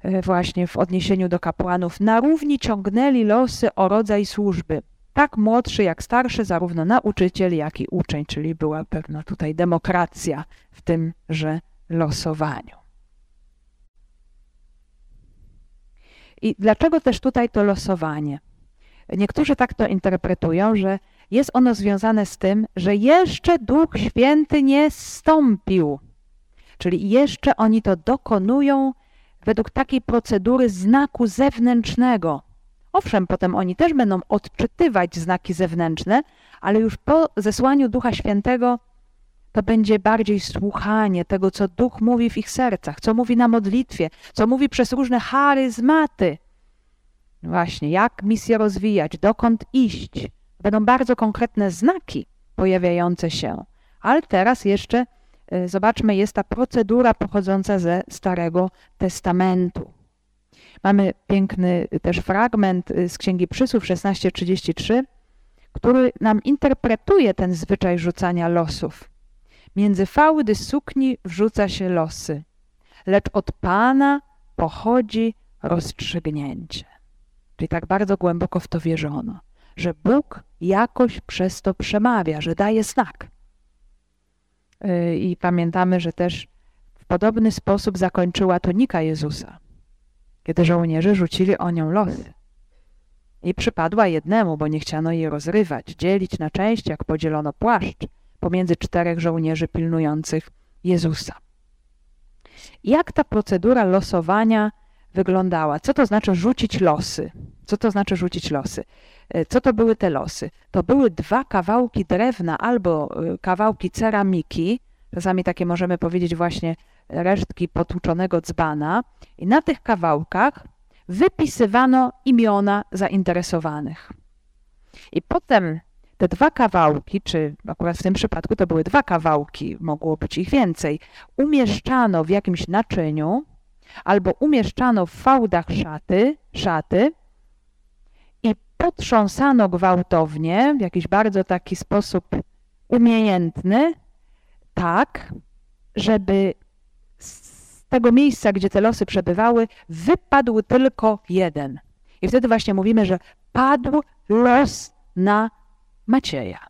e, właśnie w odniesieniu do kapłanów. Na równi ciągnęli losy o rodzaj służby. Tak młodszy jak starszy, zarówno nauczyciel, jak i uczeń, czyli była pewna tutaj demokracja w tymże losowaniu. I dlaczego też tutaj to losowanie? Niektórzy tak to interpretują, że jest ono związane z tym, że jeszcze Duch Święty nie stąpił. Czyli jeszcze oni to dokonują według takiej procedury znaku zewnętrznego. Owszem, potem oni też będą odczytywać znaki zewnętrzne, ale już po zesłaniu Ducha Świętego to będzie bardziej słuchanie tego, co Duch mówi w ich sercach, co mówi na modlitwie, co mówi przez różne charyzmaty. Właśnie, jak misję rozwijać, dokąd iść. Będą bardzo konkretne znaki pojawiające się. Ale teraz jeszcze y, zobaczmy, jest ta procedura pochodząca ze Starego Testamentu. Mamy piękny też fragment y, z Księgi Przysłów 16:33, który nam interpretuje ten zwyczaj rzucania losów. Między fałdy sukni wrzuca się losy, lecz od Pana pochodzi rozstrzygnięcie. Czyli tak bardzo głęboko w to wierzono, że Bóg jakoś przez to przemawia, że daje znak. Y, I pamiętamy, że też w podobny sposób zakończyła tonika Jezusa, kiedy żołnierze rzucili o nią losy. I przypadła jednemu, bo nie chciano jej rozrywać, dzielić na części, jak podzielono płaszcz pomiędzy czterech żołnierzy pilnujących Jezusa. Jak ta procedura losowania wyglądała? Co to znaczy rzucić losy? Co to znaczy rzucić losy? E, co to były te losy? To były dwa kawałki drewna albo e, kawałki ceramiki, czasami takie możemy powiedzieć właśnie resztki potłuczonego dzbana i na tych kawałkach wypisywano imiona zainteresowanych. I potem te dwa kawałki, czy akurat w tym przypadku to były dwa kawałki, mogło być ich więcej, umieszczano w jakimś naczyniu albo umieszczano w fałdach szaty, szaty i potrząsano gwałtownie w jakiś bardzo taki sposób umiejętny, tak, żeby z tego miejsca, gdzie te losy przebywały, wypadł tylko jeden. I wtedy właśnie mówimy, że padł los na Macieja.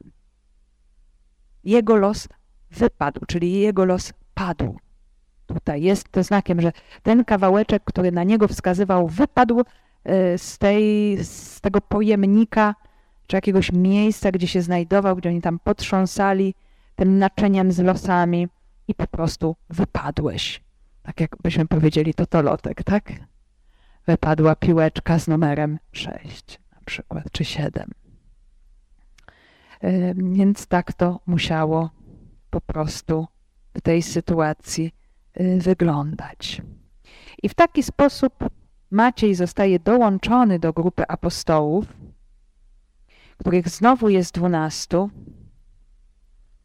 Jego los wypadł, czyli jego los padł. Tutaj jest to znakiem, że ten kawałeczek, który na niego wskazywał, wypadł e, z, tej, z tego pojemnika, czy jakiegoś miejsca, gdzie się znajdował, gdzie oni tam potrząsali tym naczyniem z losami i po prostu wypadłeś. Tak jakbyśmy powiedzieli, to to lotek, tak? Wypadła piłeczka z numerem 6 na przykład, czy 7. Więc tak to musiało po prostu w tej sytuacji wyglądać. I w taki sposób Maciej zostaje dołączony do grupy apostołów, których znowu jest dwunastu,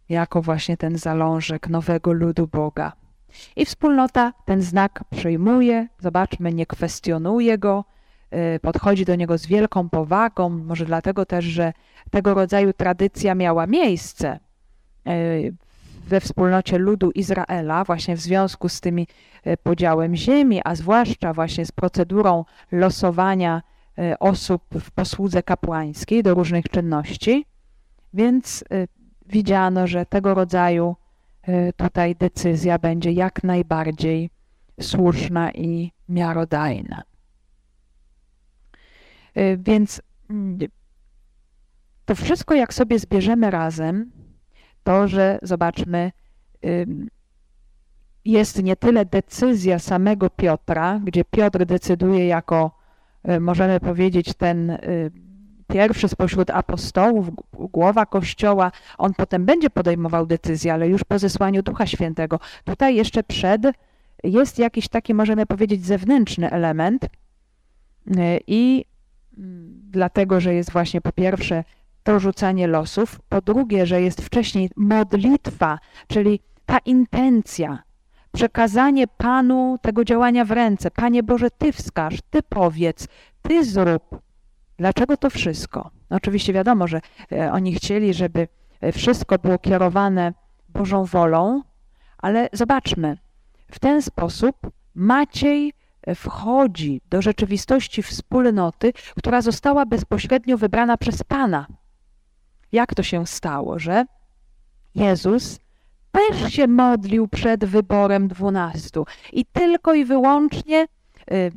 jako właśnie ten zalążek nowego ludu Boga. I wspólnota ten znak przyjmuje, zobaczmy, nie kwestionuje go, y, podchodzi do niego z wielką powagą, może dlatego też, że tego rodzaju tradycja miała miejsce e, we wspólnocie ludu Izraela, właśnie w związku z tymi e, podziałem ziemi, a zwłaszcza właśnie z procedurą losowania e, osób w posłudze kapłańskiej do różnych czynności. Więc widziano, że tego rodzaju tutaj decyzja będzie jak najbardziej słuszna i miarodajna. Więc to wszystko, jak sobie zbierzemy razem, to, że zobaczmy, jest nie tyle decyzja samego Piotra, gdzie Piotr decyduje jako, y, możemy powiedzieć, ten y, pierwszy spośród apostołów, głowa Kościoła, on potem będzie podejmował decyzję, ale już po zesłaniu Ducha Świętego. Tutaj jeszcze przed jest jakiś taki, możemy powiedzieć, zewnętrzny element i mm, dlatego, że jest właśnie po pierwsze to rzucanie losów, po drugie, że jest wcześniej modlitwa, czyli ta intencja, przekazanie Panu tego działania w ręce. Panie Boże, Ty wskaż, Ty powiedz, Ty zrób. Dlaczego to wszystko? No oczywiście wiadomo, że e, oni chcieli, żeby e, wszystko było kierowane Bożą wolą, ale zobaczmy, w ten sposób Maciej e, wchodzi do rzeczywistości wspólnoty, która została bezpośrednio wybrana przez Pana. Jak to się stało, że Jezus też się modlił przed wyborem dwunastu i tylko i wyłącznie y, y,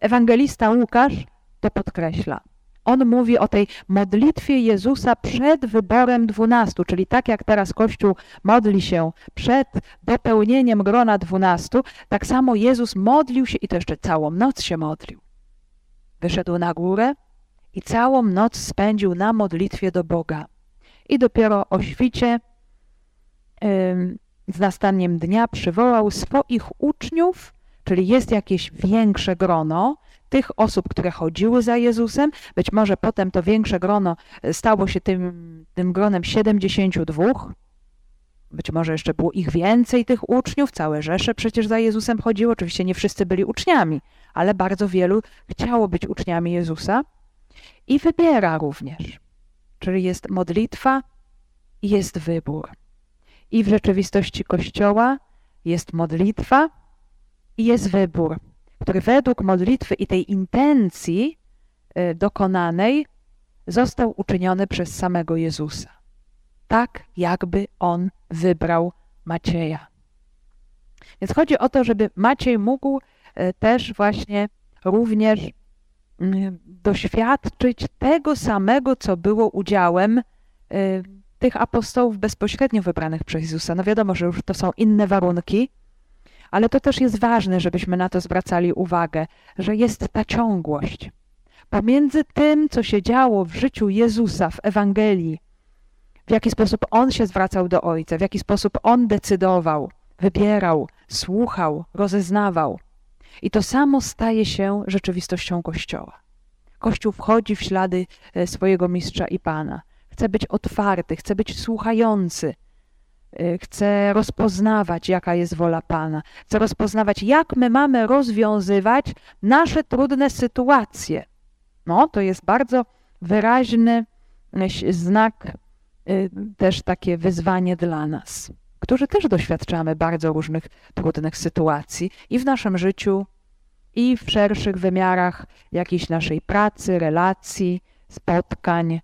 ewangelista Łukasz to podkreśla. On mówi o tej modlitwie Jezusa przed wyborem dwunastu, czyli tak jak teraz Kościół modli się przed dopełnieniem grona dwunastu, tak samo Jezus modlił się i to jeszcze całą noc się modlił. Wyszedł na górę i całą noc spędził na modlitwie do Boga. I dopiero o świcie z nastaniem dnia przywołał swoich uczniów, czyli jest jakieś większe grono tych osób, które chodziły za Jezusem. Być może potem to większe grono stało się tym, tym gronem 72. Być może jeszcze było ich więcej, tych uczniów, całe rzesze przecież za Jezusem chodziło. Oczywiście nie wszyscy byli uczniami, ale bardzo wielu chciało być uczniami Jezusa i wybiera również. Czyli jest modlitwa i jest wybór. I w rzeczywistości Kościoła jest modlitwa i jest wybór, który według modlitwy i tej intencji y, dokonanej został uczyniony przez samego Jezusa. Tak, jakby on wybrał Macieja. Więc chodzi o to, żeby Maciej mógł y, też właśnie również doświadczyć tego samego, co było udziałem tych apostołów bezpośrednio wybranych przez Jezusa. No wiadomo, że już to są inne warunki, ale to też jest ważne, żebyśmy na to zwracali uwagę, że jest ta ciągłość. Pomiędzy tym, co się działo w życiu Jezusa w Ewangelii, w jaki sposób On się zwracał do Ojca, w jaki sposób On decydował, wybierał, słuchał, rozeznawał. I to samo staje się rzeczywistością Kościoła. Kościół wchodzi w ślady e, swojego mistrza i Pana. Chce być otwarty, chce być słuchający, y, chce rozpoznawać, jaka jest wola Pana, chce rozpoznawać, jak my mamy rozwiązywać nasze trudne sytuacje. No, to jest bardzo wyraźny y, znak, też takie wyzwanie dla nas, którzy też doświadczamy bardzo różnych trudnych sytuacji i w naszym życiu, i w szerszych wymiarach jakiejś naszej pracy, relacji, spotkań,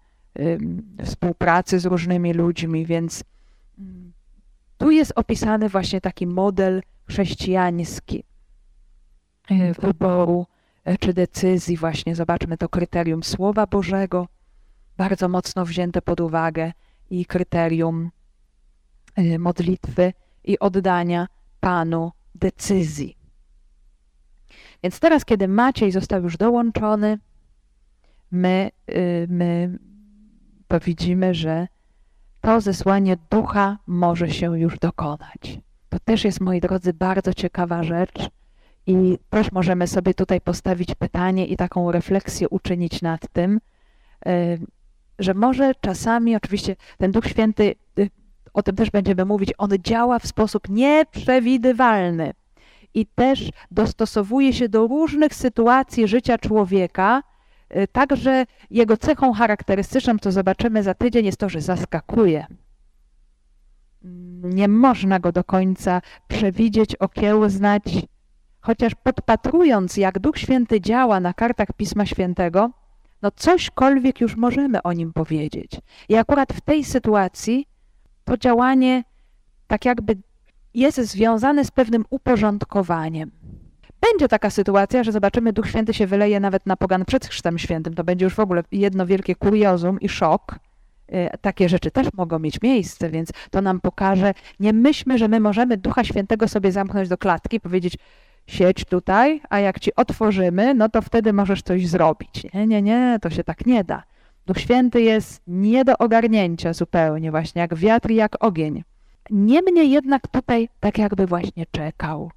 współpracy z różnymi ludźmi, więc mm, tu jest opisany właśnie taki model chrześcijański e, wyboru e, czy decyzji, właśnie zobaczmy to kryterium Słowa Bożego, bardzo mocno wzięte pod uwagę i kryterium modlitwy i oddania Panu decyzji. Więc teraz, kiedy Maciej został już dołączony, my, y, my to widzimy, że to zesłanie ducha może się już dokonać. To też jest, moi drodzy, bardzo ciekawa rzecz i też możemy sobie tutaj postawić pytanie i taką refleksję uczynić nad tym, y, że może czasami, oczywiście ten Duch Święty, y, o tym też będziemy mówić, on działa w sposób nieprzewidywalny i też dostosowuje się do różnych sytuacji życia człowieka, Y, także jego cechą charakterystyczną, co zobaczymy za tydzień, jest to, że zaskakuje. Nie można go do końca przewidzieć, okiełznać, chociaż podpatrując, jak Duch Święty działa na kartach Pisma Świętego, no cośkolwiek już możemy o nim powiedzieć. I akurat w tej sytuacji to działanie tak jakby jest związane z pewnym uporządkowaniem. Będzie taka sytuacja, że zobaczymy, Duch Święty się wyleje nawet na pogan przed Chrztem Świętym. To będzie już w ogóle jedno wielkie kuriozum i szok y, takie rzeczy też mogą mieć miejsce, więc to nam pokaże, nie myślmy, że my możemy Ducha Świętego sobie zamknąć do klatki i powiedzieć, siedź tutaj, a jak ci otworzymy, no to wtedy możesz coś zrobić. Nie, nie, nie, to się tak nie da. Duch Święty jest nie do ogarnięcia zupełnie, właśnie jak wiatr, jak ogień. Niemniej jednak tutaj tak jakby właśnie czekał.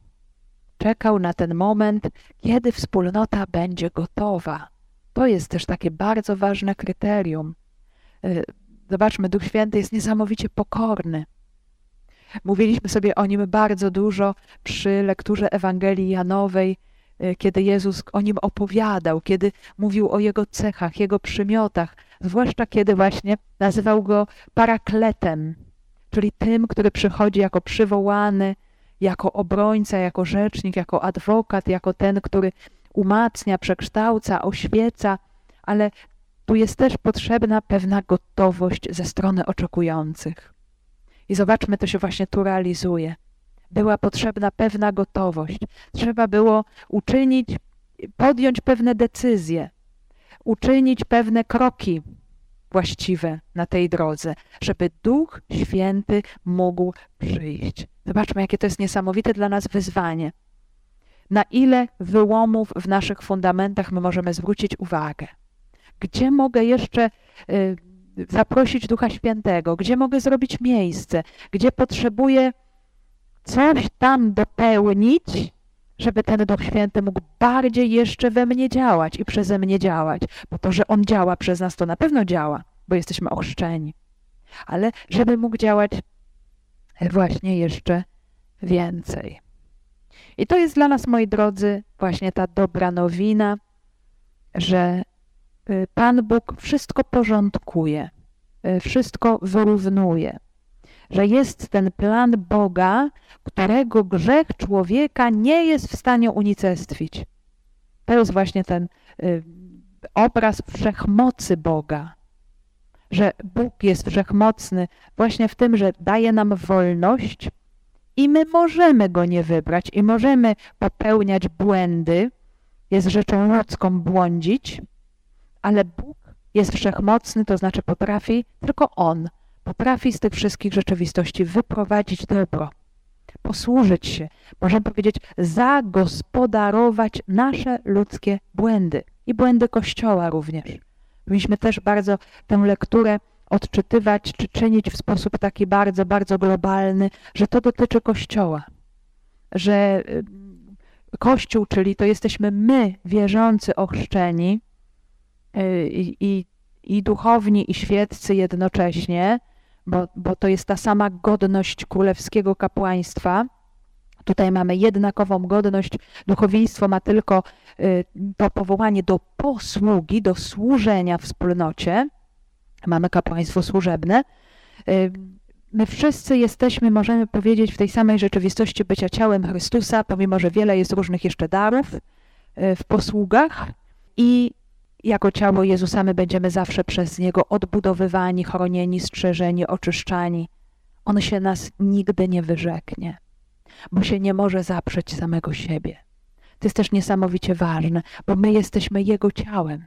Czekał na ten moment, kiedy wspólnota będzie gotowa. To jest też takie bardzo ważne kryterium. Y, zobaczmy, Duch Święty jest niesamowicie pokorny. Mówiliśmy sobie o nim bardzo dużo przy lekturze Ewangelii Janowej, kiedy Jezus o nim opowiadał, kiedy mówił o jego cechach, jego przymiotach, zwłaszcza kiedy właśnie nazywał go parakletem, czyli tym, który przychodzi jako przywołany, jako obrońca, jako rzecznik, jako adwokat, jako ten, który umacnia, przekształca, oświeca, ale tu jest też potrzebna pewna gotowość ze strony oczekujących. I zobaczmy, to się właśnie tu realizuje. Była potrzebna pewna gotowość. Trzeba było uczynić, podjąć pewne decyzje, uczynić pewne kroki właściwe na tej drodze, żeby Duch Święty mógł przyjść. Zobaczmy, jakie to jest niesamowite dla nas wyzwanie. Na ile wyłomów w naszych fundamentach my możemy zwrócić uwagę? Gdzie mogę jeszcze y, zaprosić Ducha Świętego? Gdzie mogę zrobić miejsce? Gdzie potrzebuję coś tam dopełnić, żeby ten Duch Święty mógł bardziej jeszcze we mnie działać i przeze mnie działać? Bo to, że On działa przez nas, to na pewno działa, bo jesteśmy ochrzczeni. Ale żeby mógł działać właśnie jeszcze więcej. I to jest dla nas, moi drodzy, właśnie ta dobra nowina, że y, Pan Bóg wszystko porządkuje, y, wszystko wyrównuje, że jest ten plan Boga, którego grzech człowieka nie jest w stanie unicestwić. To jest właśnie ten y, obraz wszechmocy Boga, że Bóg jest wszechmocny właśnie w tym, że daje nam wolność i my możemy go nie wybrać i możemy popełniać błędy, jest rzeczą ludzką błądzić, ale Bóg jest wszechmocny, to znaczy potrafi, tylko On potrafi z tych wszystkich rzeczywistości wyprowadzić dobro, posłużyć się, możemy powiedzieć, zagospodarować nasze ludzkie błędy i błędy Kościoła również. Powinniśmy też bardzo tę lekturę odczytywać czy czynić w sposób taki bardzo, bardzo globalny, że to dotyczy Kościoła, że y, Kościół, czyli to jesteśmy my, wierzący, ochrzczeni y, i, i, i duchowni, i świeccy jednocześnie, bo, bo to jest ta sama godność królewskiego kapłaństwa. Tutaj mamy jednakową godność. Duchowieństwo ma tylko y, to powołanie do posługi, do służenia wspólnocie mamy kapłaństwo służebne. Y, my wszyscy jesteśmy, możemy powiedzieć, w tej samej rzeczywistości bycia ciałem Chrystusa, pomimo że wiele jest różnych jeszcze darów y, w posługach i jako ciało Jezusa my będziemy zawsze przez Niego odbudowywani, chronieni, strzeżeni, oczyszczani. On się nas nigdy nie wyrzeknie, bo się nie może zaprzeć samego siebie. To jest też niesamowicie ważne, bo my jesteśmy Jego ciałem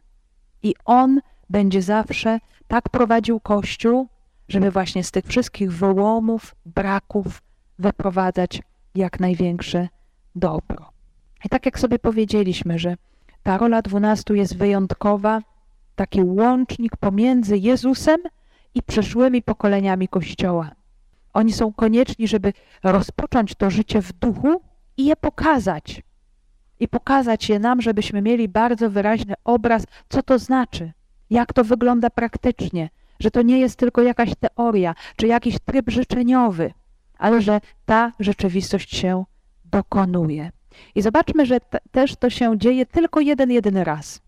i On będzie zawsze tak prowadził Kościół, żeby właśnie z tych wszystkich wyłomów, braków wyprowadzać jak największe dobro. I tak jak sobie powiedzieliśmy, że ta rola dwunastu jest wyjątkowa, taki łącznik pomiędzy Jezusem i przyszłymi pokoleniami Kościoła. Oni są konieczni, żeby rozpocząć to życie w duchu i je pokazać. I pokazać je nam, żebyśmy mieli bardzo wyraźny obraz, co to znaczy jak to wygląda praktycznie, że to nie jest tylko jakaś teoria czy jakiś tryb życzeniowy, ale że ta rzeczywistość się dokonuje. I zobaczmy, że też to się dzieje tylko jeden, jedyny raz.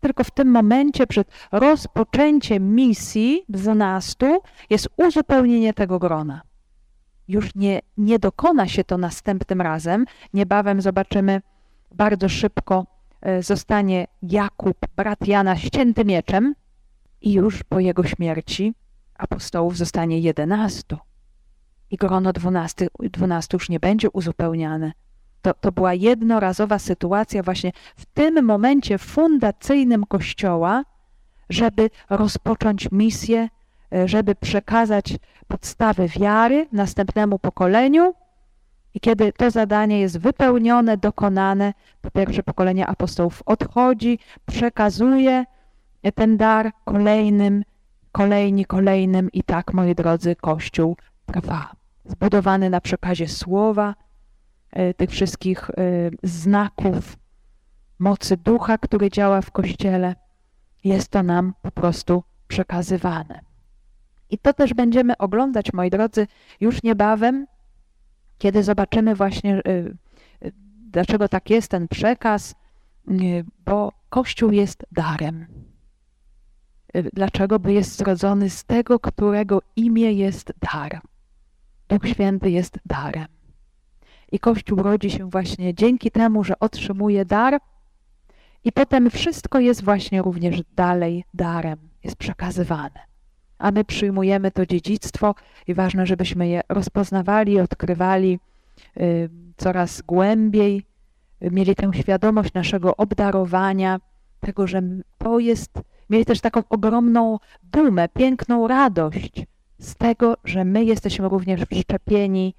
Tylko w tym momencie przed rozpoczęciem misji dwunastu jest uzupełnienie tego grona. Już nie, nie dokona się to następnym razem. Niebawem zobaczymy bardzo szybko E, zostanie Jakub, brat Jana, ścięty mieczem i już po jego śmierci apostołów zostanie jedenastu. I grono dwunastu, dwunastu już nie będzie uzupełniane. To, to była jednorazowa sytuacja właśnie w tym momencie fundacyjnym Kościoła, żeby rozpocząć misję e, żeby przekazać podstawy wiary następnemu pokoleniu. I kiedy to zadanie jest wypełnione, dokonane, to pierwsze pokolenie apostołów odchodzi, przekazuje ten dar kolejnym, kolejni, kolejnym i tak, moi drodzy, Kościół trwa. Zbudowany na przekazie słowa, e, tych wszystkich e, znaków, mocy ducha, który działa w Kościele, jest to nam po prostu przekazywane. I to też będziemy oglądać, moi drodzy, już niebawem, kiedy zobaczymy właśnie, y, dlaczego tak jest ten przekaz, bo Kościół jest darem. Dlaczego? Bo jest zrodzony z tego, którego imię jest dar. Duch Święty jest darem. I Kościół rodzi się właśnie dzięki temu, że otrzymuje dar, i potem wszystko jest właśnie również dalej darem, jest przekazywane. A my przyjmujemy to dziedzictwo i ważne, żebyśmy je rozpoznawali, odkrywali y, coraz głębiej, mieli tę świadomość naszego obdarowania, tego, że to jest, mieli też taką ogromną dumę, piękną radość z tego, że my jesteśmy również wszczepieni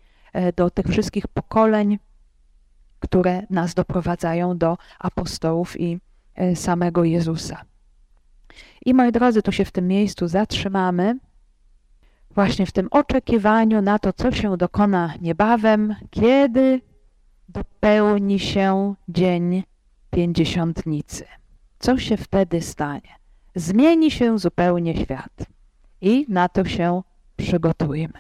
do tych wszystkich pokoleń, które nas doprowadzają do apostołów i e, samego Jezusa. I moi drodzy, tu się w tym miejscu zatrzymamy, właśnie w tym oczekiwaniu na to, co się dokona niebawem, kiedy dopełni się dzień pięćdziesiątnicy. Co się wtedy stanie? Zmieni się zupełnie świat i na to się przygotujmy.